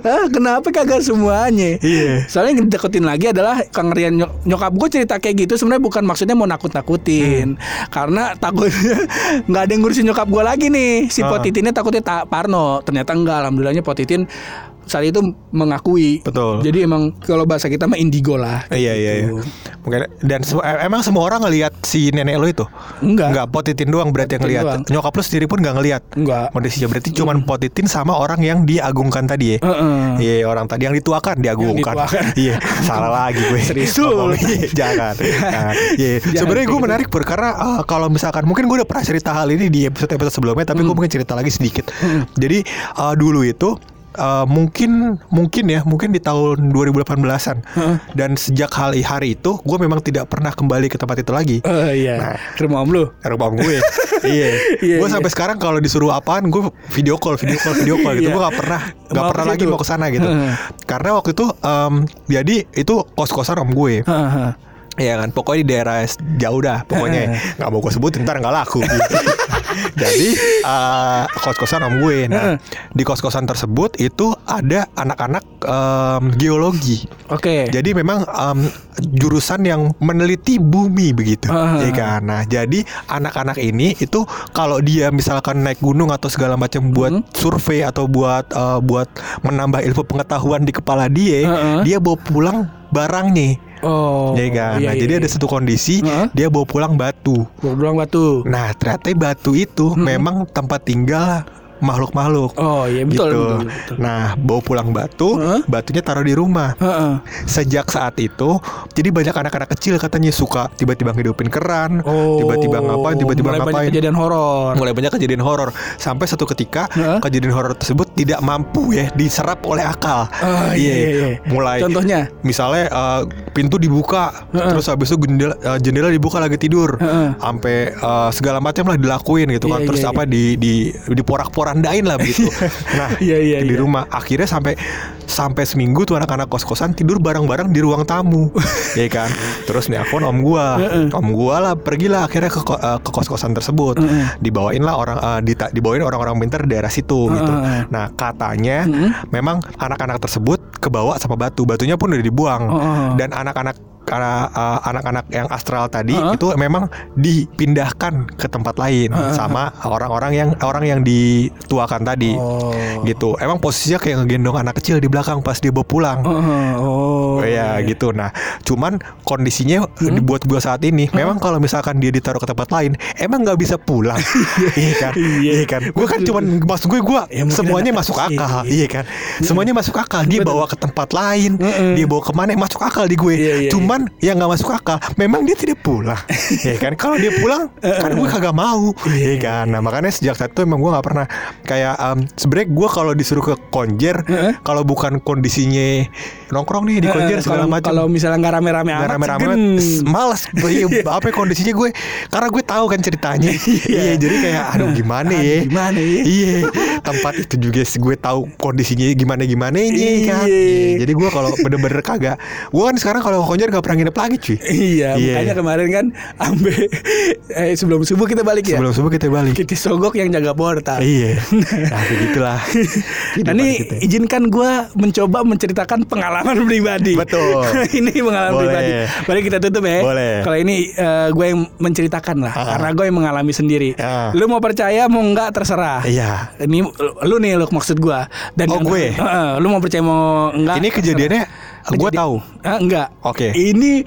Hah, Kenapa kagak semuanya?
Iya.
Soalnya yang deketin lagi adalah Kang Rian nyok- nyokap gue cerita kayak gitu sebenarnya bukan maksudnya mau nakut-nakutin. Karena takutnya nggak ada yang ngurusin nyokap gue lagi nih. Si
Ah.
Potitinnya takutnya tak Parno ternyata enggak alhamdulillahnya Potitin saat itu mengakui
Betul.
jadi emang kalau bahasa kita mah indigo lah
Iya iya iya.
Gitu.
Mungkin dan se- em- emang semua orang ngelihat si nenek lo itu?
Enggak.
Enggak, Potitin doang berarti yang ngelihat. Nyokap lo sendiri pun nggak ngelihat.
Enggak.
Kondisinya berarti cuman Potitin sama orang yang diagungkan tadi ya. Iya, orang tadi yang dituakan diagungkan. Iya, salah lagi gue.
Serius
iya, Jangan. Jangan. Iya.
Jangan
Sebenarnya gue
gitu.
menarik Pur, karena eh, kalau misalkan mungkin gue udah pernah cerita hal ini di episode-episode sebelumnya, tapi
Hmm.
gue mungkin cerita lagi sedikit. Jadi eh, dulu itu eh, mungkin mungkin ya mungkin di tahun 2018an dan sejak hari hari itu gue memang tidak pernah kembali ke tempat itu lagi
Oh iya
Nah.
rumah om lu
rumah om gue iya
Iya,
gue
iya.
sampai sekarang kalau disuruh apaan gue video call video call video call gitu
Iya.
gue gak pernah gak
Mau
pernah lagi
situ.
mau ke sana gitu karena waktu itu em, jadi itu kos kosan om gue
Heeh.
Iya kan, pokoknya di daerah jauh dah, pokoknya nggak mau gue sebutin ntar nggak laku. Jadi eh, kos-kosan om gue, nah di kos-kosan tersebut itu ada anak-anak em, geologi.
Oke
Jadi memang em, jurusan yang meneliti bumi begitu, ya kan. Nah, jadi anak-anak ini itu kalau dia misalkan naik gunung atau segala macam buat
Hmm.
survei atau buat eh, buat menambah ilmu pengetahuan di kepala dia, dia bawa pulang barangnya.
Oh
Ya kan.
iya,
nah,
iya,
jadi
iya.
ada satu kondisi
Heeh.
dia bawa pulang batu.
Gua bilang batu
Nah, ternyata batu itu memang tempat tinggal makhluk-makhluk.
Oh iya betul,
gitu.
betul, betul.
Nah, bawa pulang batu,
Heeh.
batunya taruh di rumah.
Heeh.
Sejak saat itu, jadi banyak anak-anak kecil katanya suka tiba-tiba ngidupin keran,
Oh,
tiba-tiba ngapain, tiba-tiba
mulai banyak
ngapain.
kejadian horor.
Mulai banyak kejadian horor sampai satu ketika
Heeh.
kejadian horor tersebut tidak mampu ya diserap oleh akal.
Oh, iya, iya, iya.
Mulai
Contohnya?
misalnya eh, pintu dibuka,
Heeh.
terus habis itu jendela, eh, jendela dibuka lagi tidur,
Heeh.
sampai eh, segala macam lah dilakuin gitu kan,
Iya,
terus
iya,
apa di di diporak-porandain lah begitu. nah
Iya, iya,
di
iya.
rumah. Akhirnya sampai sampai seminggu tuh anak-anak kos-kosan tidur bareng-bareng di ruang tamu, ya kan. Terus nih aku om gua, om gua lah pergilah akhirnya ke eh, ke kos-kosan tersebut, dibawain lah orang eh, dita- dibawain orang-orang pintar daerah situ gitu. Nah katanya memang anak-anak tersebut kebawa sama batu, batunya pun udah dibuang. Dan anak-anak karena uh, anak-anak yang astral tadi
Heeh.
itu memang dipindahkan ke tempat lain
Heeh.
sama orang-orang yang orang yang dituakan tadi
Oh.
gitu emang posisinya kayak ngegendong anak kecil di belakang pas dia bawa pulang
Heeh. Oh.
Oh ya gitu. Nah, cuman kondisinya dibuat gua saat ini, memang kalau misalkan dia ditaruh ke tempat lain, emang nggak bisa pulang. iya kan?
Iya.
Iya kan? Gue kan cuman maksud gue gua
Ya,
semuanya masuk
kecil.
akal. Iya kan? Semuanya masuk akal. Dia bawa ke tempat lain,
Heeh.
dia bawa ke mana masuk akal di gue.
Iya, iya,
cuman yang nggak masuk akal, memang dia tidak pulang. Iya kan? Kalau dia pulang, kan gue kagak mau. Iya kan? Nah makanya sejak saat itu emang gue nggak pernah kayak em, sebenarnya gue kalau disuruh ke konjer, kalau bukan kondisinya nongkrong nih di
Heeh,
konjer segala macam.
Kalau misalnya nggak rame-rame amat,
rame-rame
segen.
s- males Iya, apa ya, kondisinya gue karena gue tahu kan ceritanya iya jadi kayak aduh gimana
Aduh,
ya
gimana ya?
iya tempat itu juga gue tahu kondisinya gimana gimana ini kan
Iya.
Iya, jadi gue kalau bener-bener kagak gue kan sekarang kalau konjer gak pernah nginep lagi cuy
Iya,
Iya.
makanya kemarin kan ambe eh, sebelum subuh kita balik ya.
sebelum subuh kita balik
Kita sogok yang jaga portal.
iya nah begitulah
Nah, ini izinkan gue mencoba menceritakan pengalaman pribadi.
Betul.
ini pengalaman
Boleh.
pribadi. Mari kita tutup ya.
Boleh.
Kalau ini eh, gue yang menceritakan lah,
Ah.
karena gue yang mengalami sendiri.
Ah.
Lu mau percaya mau enggak terserah.
iya
Ini lu nih lu maksud gue. Dan
Oh,
yang-
gue?
Heeh, lu mau percaya mau enggak?
ini kejadiannya gue
Kejadi-
tahu
Ah, enggak.
Oke.
Ini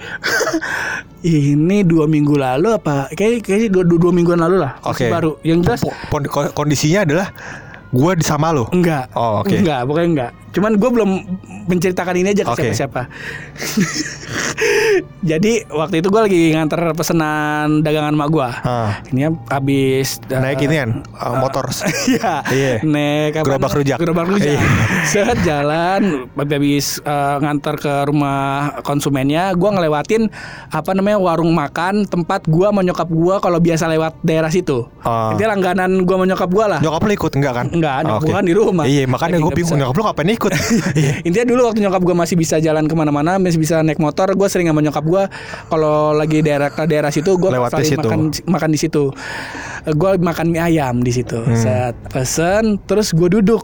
ini dua minggu lalu apa? Kayak kayak dua, dua, dua mingguan lalu lah.
Oke.
Baru. Yang jelas
kondisinya adalah gue sama lo
enggak.
Oh, oke.
Enggak, pokoknya enggak. Cuman gue belum menceritakan ini aja ke siapa-siapa. Jadi waktu itu gue lagi nganter pesanan dagangan mak gue.
Ah.
Ini habis
Naik ini kan uh, motor.
Iya,
Iya.
naik
Gerobak rujak.
Gerobak rujak.
Iya.
Set jalan, habis eh, ngantar ke rumah konsumennya, gua ngelewatin apa namanya warung makan tempat gua sama nyokap gua kalau biasa lewat daerah situ.
Ah.
Itu langganan gua sama nyokap gua lah.
Nyokap lu ikut enggak kan?
Enggak, nyokap
Oke.
gua kan di rumah.
Iya, makanya gue bingung nyokap lu ngapain ikut? Iya.
Intinya dulu waktu nyokap gue masih bisa jalan ke mana-mana, masih bisa naik motor, gue sering sama nyokap gue kalau lagi daerah ke daerah situ, gue
situ.
makan makan di situ. Gue makan mie ayam di situ.
Hmm.
Set pesen, terus gue duduk.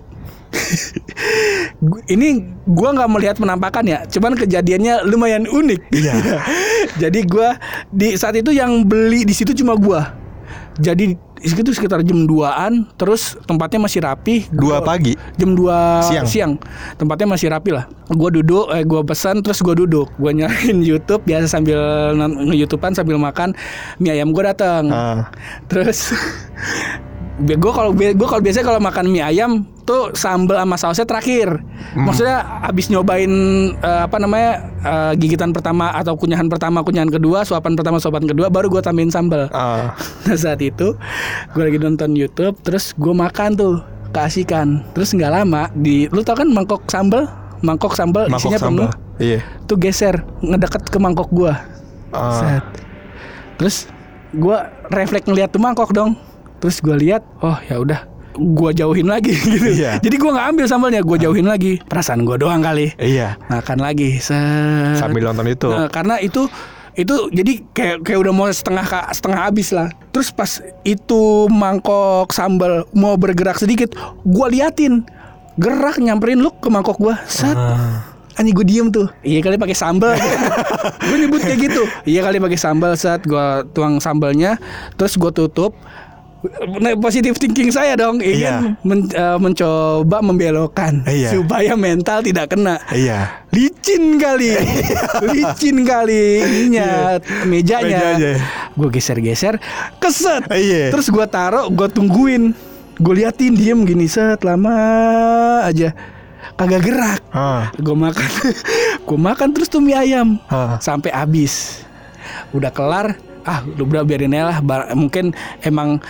Ini gue nggak melihat penampakan ya, cuman kejadiannya lumayan unik.
Iya.
Jadi gue di saat itu yang beli di situ cuma gue. Jadi itu sekitar jam 2an Terus tempatnya masih rapi
Dua
Gua-
pagi?
Jam 2
Siang.
siang Tempatnya masih rapi lah Gue duduk eh, Gue pesan Terus gue duduk Gue nyalain Youtube Biasa sambil nge-youtubean Sambil makan Mie ayam gue datang
Ah.
Terus gue kalau gue kalau biasanya kalau makan mie ayam tuh sambal sama sausnya terakhir.
Hmm.
Maksudnya abis nyobain eh, apa namanya eh, gigitan pertama atau kunyahan pertama, kunyahan kedua, suapan pertama, suapan kedua, baru gue tambahin sambal.
Ah.
Nah saat itu gue lagi nonton YouTube, terus gue makan tuh keasikan. Terus nggak lama di, lu tau kan mangkok sambal, mangkok sambal
Mangkok
isinya penuh,
sambal. Iya.
tuh geser ngedeket ke mangkok gue.
Ah.
Set. Terus gue refleks ngeliat tuh mangkok dong. Terus gue lihat, oh ya udah, gue jauhin lagi gitu.
Iya.
Jadi gue nggak ambil sambalnya, gue jauhin lagi. Perasaan gue doang kali.
Iya.
Makan lagi. Set.
Sambil nonton itu.
Nah, karena itu itu jadi kayak kayak udah mau setengah setengah habis lah. Terus pas itu mangkok sambal mau bergerak sedikit, gue liatin gerak nyamperin lu ke mangkok gue. Set.
Ah.
Anjing gue diem tuh Iya kali pakai sambal Gue nyebut kayak gitu Iya kali pakai sambal saat gue tuang sambalnya Terus gue tutup Positive thinking saya dong ingin
Iya.
men- eh, mencoba membelokkan
Iya.
supaya mental tidak kena.
Iya.
licin kali. Licin kali ininya mejanya.
Mejanya.
gue geser-geser keset.
Iya.
terus gue taruh gue tungguin. Gue liatin diem gini set lama aja. Kagak gerak.
Ah.
gue makan. Gue makan terus tuh mie ayam. Sampai habis. Udah kelar. Ah udah biarin aja lah. Bar- mungkin emang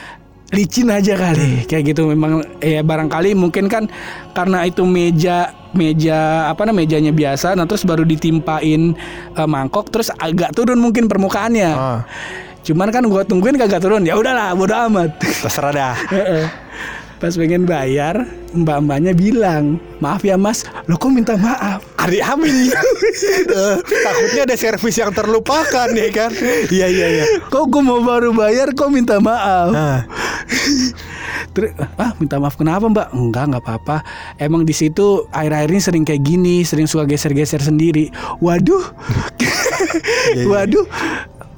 licin aja kali. Kayak gitu memang ya barangkali mungkin kan karena itu meja meja apa namanya mejanya biasa nah terus baru ditimpain eh, mangkok terus agak turun mungkin permukaannya.
Ah.
cuman kan gua tungguin kagak turun ya udahlah bodo amat.
Terserah dah.
Pas pengen bayar, mbak-mbaknya bilang, "Maaf ya, Mas, lo kok minta maaf?"
Ari Amin. Eh, takutnya ada servis yang terlupakan ya kan? Iya iya iya.
Kok gue mau baru bayar kok minta maaf?
Ah.
Terus, ah minta maaf kenapa mbak? Enggak nggak apa-apa. Emang di situ air-air ini sering kayak gini, sering suka geser-geser sendiri. Waduh,
iya.
waduh.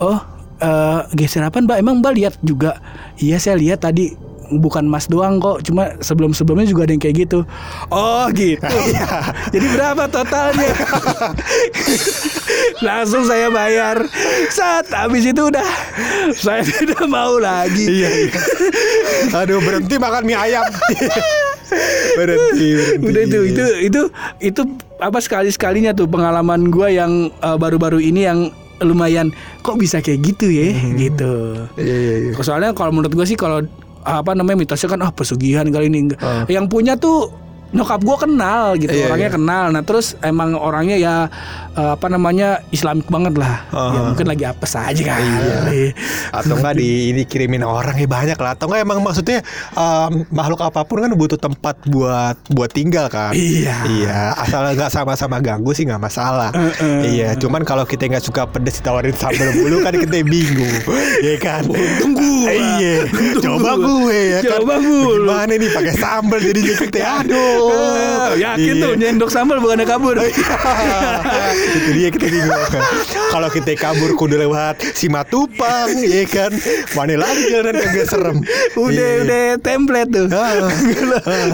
Oh, eh, geser apa mbak? Emang mbak lihat juga? Iya saya lihat tadi. Bukan mas doang kok, cuma sebelum-sebelumnya juga ada yang kayak gitu. Oh gitu. Jadi berapa totalnya? Langsung saya bayar. Saat habis itu udah saya tidak mau lagi.
Iya iya. Aduh berhenti makan mie ayam. berhenti berhenti.
Udah itu itu itu itu apa sekali sekalinya tuh pengalaman gua yang eh, baru-baru ini yang lumayan kok bisa kayak gitu ya gitu.
Iya iya iya.
Soalnya kalau menurut gua sih kalau apa namanya mitosnya kan ah pesugihan kali ini.
Ah.
Yang punya tuh nyokap gua kenal gitu
Iya,
orangnya
iya.
kenal nah terus emang orangnya ya eh, apa namanya islamik banget lah
Ah.
ya mungkin lagi apes aja kali
Iya. Atau enggak di ini kirimin orang ya banyak lah. Atau enggak emang maksudnya em, makhluk apa pun kan butuh tempat buat buat tinggal kan.
Iya.
Iya. Asal nggak sama-sama ganggu sih nggak masalah.
Heeh.
Iya. Cuman kalau kita nggak suka pedes ditawarin sambal mulu kan kita bingung. Iya kan.
Untung gua.
Iya.
Untung
Coba
gua.
gue ya kan.
Coba mulu.
Gimana nih pakai sambal jadi kita aduh.
Eh, yakin
Iya.
tuh nyendok sambal bukannya kabur
itu dia kita bingung kan. Kalau kita kabur kudu lewat Simatupang, ya kan. Mana lagi jalanan kagak serem.
udah
Iya.
udah template tuh
Ah.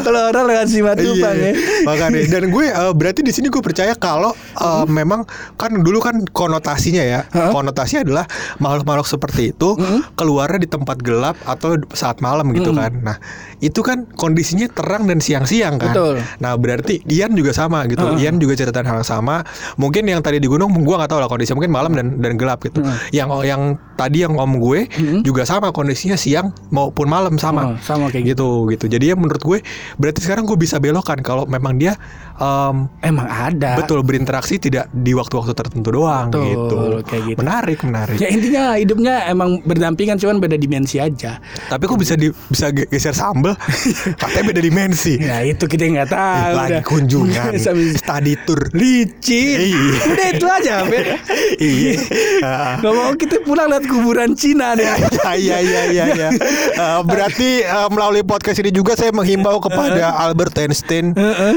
kalau orang lewat Simatupang
Iya,
ya
makanya dan gue eh, berarti di sini gue percaya kalau eh, memang kan dulu kan konotasinya ya
Hah?
konotasinya adalah makhluk-makhluk seperti itu keluarnya di tempat gelap atau saat malam gitu kan nah itu kan kondisinya terang dan siang-siang kan
Betul.
Nah berarti Ian juga sama gitu.
Heeh.
Ian juga ceritain hal yang sama. Mungkin yang tadi di gunung gua nggak tahu lah kondisi mungkin malam dan dan gelap gitu. Yang yang tadi yang om gue juga sama kondisinya siang maupun malam sama.
Oh, sama kayak
gitu gitu. Jadi ya menurut gue berarti sekarang gue bisa belokan kalau memang dia em,
Emang ada.
betul berinteraksi tidak di waktu-waktu tertentu doang
Betul,
gitu.
kayak gitu.
Menarik menarik.
Ya intinya hidupnya emang berdampingan cuman beda dimensi aja.
Tapi kok bisa di, bisa ge- geser sambel? Katanya beda dimensi.
Ya itu kita nggak tahu.
Lagi kunjungan, study tour.
licin.
Iya.
Udah itu aja,
iya. Ah.
Gak mau kita pulang lihat kuburan Cina deh.
Iya iya iya iya. Eh, berarti eh, melalui podcast ini juga saya menghimbau kepada Albert Einstein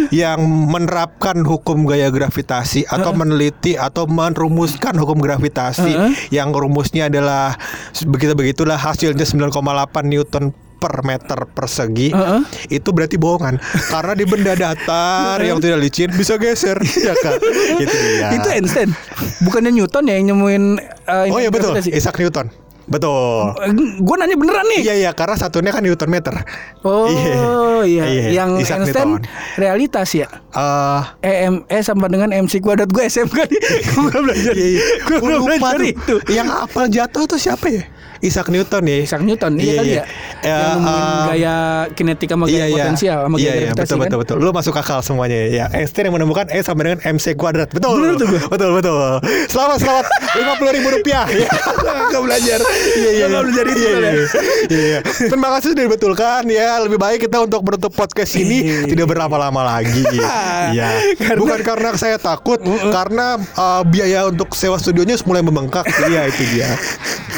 yang menerapkan hukum gaya gravitasi atau meneliti atau merumuskan hukum gravitasi. Yang rumusnya adalah begitu begitulah hasilnya 9,8 Newton per meter persegi.
Heeh.
itu berarti bohongan. Karena di benda datar yang tidak licin bisa geser ya kan? Itu dia.
Itu Einstein. Bukannya Newton ya yang nemuin uh,
oh iya betul? Isaac Newton betul
Gue nanya beneran nih.
Iya iya karena satunya kan Newton meter.
Oh iya, yang
Isaac
Einstein
Newton.
realitas ya.
Eh,
EM E sama dengan MC kuadrat gue SMK nih. gue gak belajar.
iya, iya.
Gue
lupa
belajar itu.
Yang apal jatuh tuh siapa ya? Isaac Newton ya.
Isaac Newton iya, kali ya.
Ya,
yang nemuin
eh,
gaya kinetika sama
Iya
gaya
iya.
potensial sama gaya
iya, iya,
gravitasi
betul,
kan.
betul betul. Lu masuk akal semuanya ya. Einstein yang menemukan E sama dengan MC kuadrat. Betul.
Bener gua.
Betul betul. Selamat selamat lima puluh ribu rupiah. Ya.
Gak belajar.
Iya iya.
Gak belajar itu
Iya,
ya.
iya. Iya, iya. Terima kasih sudah dibetulkan ya. Lebih baik kita untuk menutup podcast ini tidak berlama-lama lagi. Iya.
Karena-
Bukan karena saya takut, karena uh, biaya untuk sewa studionya mulai membengkak. Iya itu dia.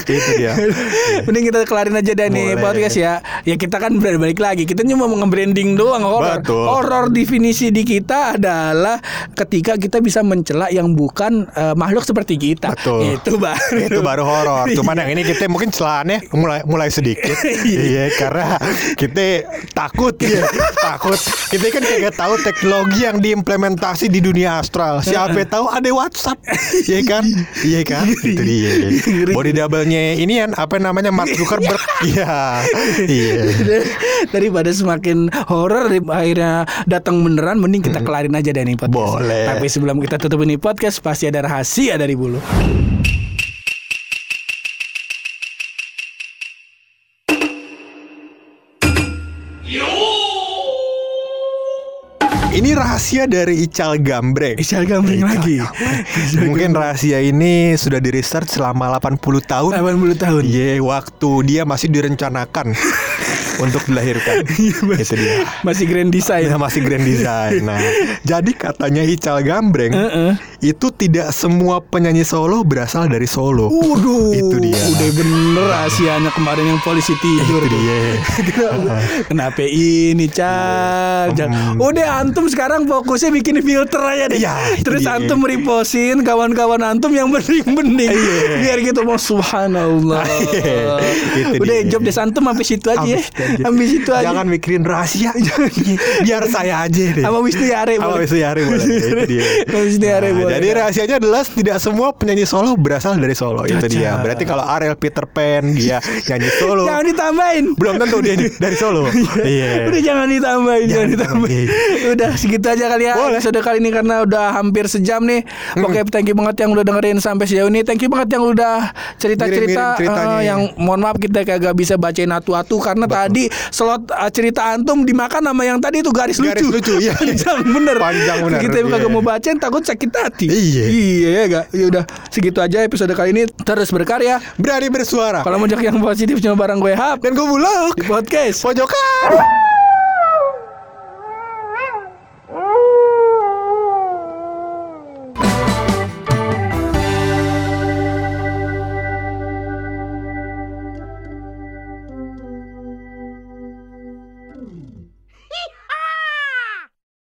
Itu dia.
Mending kita kelarin aja deh nih podcast ya. Ya kita kan balik lagi. Kita cuma mau nge-branding doang horor. Horor definisi di kita adalah ketika kita bisa mencela yang bukan eh, makhluk seperti kita.
Betul.
Itu baru.
itu baru horor. Cuman yang ini kita mungkin celahannya mulai mulai sedikit. iya, karena kita takut ya. takut. Kita kan kagak tahu teknologi yang diimplementasi di dunia astral. Siapa tahu ada WhatsApp. Iya kan? Iya kan? Itu dia. Body double-nya ini kan apa namanya Mark Zuckerberg. Iya. Iya.
Daripada semakin horor dari akhirnya datang beneran mending kita kelarin aja deh nih podcast.
Boleh.
Tapi sebelum kita tutup ini podcast pasti ada rahasia dari bulu.
Ini rahasia dari Ical Gambreng.
Ical Gambreng lagi.
Mungkin rahasia ini sudah di research selama 80 tahun.
80 tahun.
Iya, waktu dia masih direncanakan untuk dilahirkan. Itu dia.
Masih grand design.
Ya, masih grand design. Nah, jadi katanya Ical Gambreng
Heeh.
itu tidak semua penyanyi solo berasal dari Solo.
Waduh,
Itu dia.
Udah bener rahasianya kemarin yang polisi tidur.
Itu dia.
Kenapa, ini Cal?
Hmm.
Udah antum sekarang fokusnya bikin filter aja deh.
Iya, itu
Terus
dia.
antum reposin kawan-kawan antum yang bening-bening.
Iya.
Biar gitu mau subhanallah.
Iya,
Udah
dia.
job des antum sampai situ aja ya.
Aja.
Sampai situ aja.
Jangan mikirin rahasia. Biar saya aja deh.
Sama Wisnu Yare
Sama
boleh.
Wisnu Yare boleh. Itu dia.
Sama Wisnu Yare
Nah,
boleh.
Jadi rahasianya adalah tidak semua penyanyi solo berasal dari Solo. Itu dia. Berarti kalau Ariel Peter Pan dia nyanyi solo.
Jangan ditambahin.
Belum tentu dia dari Solo. Iya.
Udah jangan ditambahin, jangan,
Jangan
ditambahin. Udah segitu aja kali ya
Boleh.
episode kali ini karena udah hampir sejam nih. Oke, thank you banget yang udah dengerin sampai sejauh ini. Thank you banget yang udah cerita-cerita eh, yang mohon maaf kita kagak bisa bacain atu-atu karena tadi slot eh, cerita antum dimakan sama yang tadi itu garis,
Garis
lucu.
lucu, iya.
Panjang bener.
Panjang bener,
Kita
iya.
kagak mau bacain takut sakit hati.
Iya.
Iya ya gak? Ya udah segitu aja episode kali ini terus berkarya.
Berani bersuara.
Kalau mau yang positif cuma barang gue hap
Dan gue bulog.
di podcast.
Pojokan.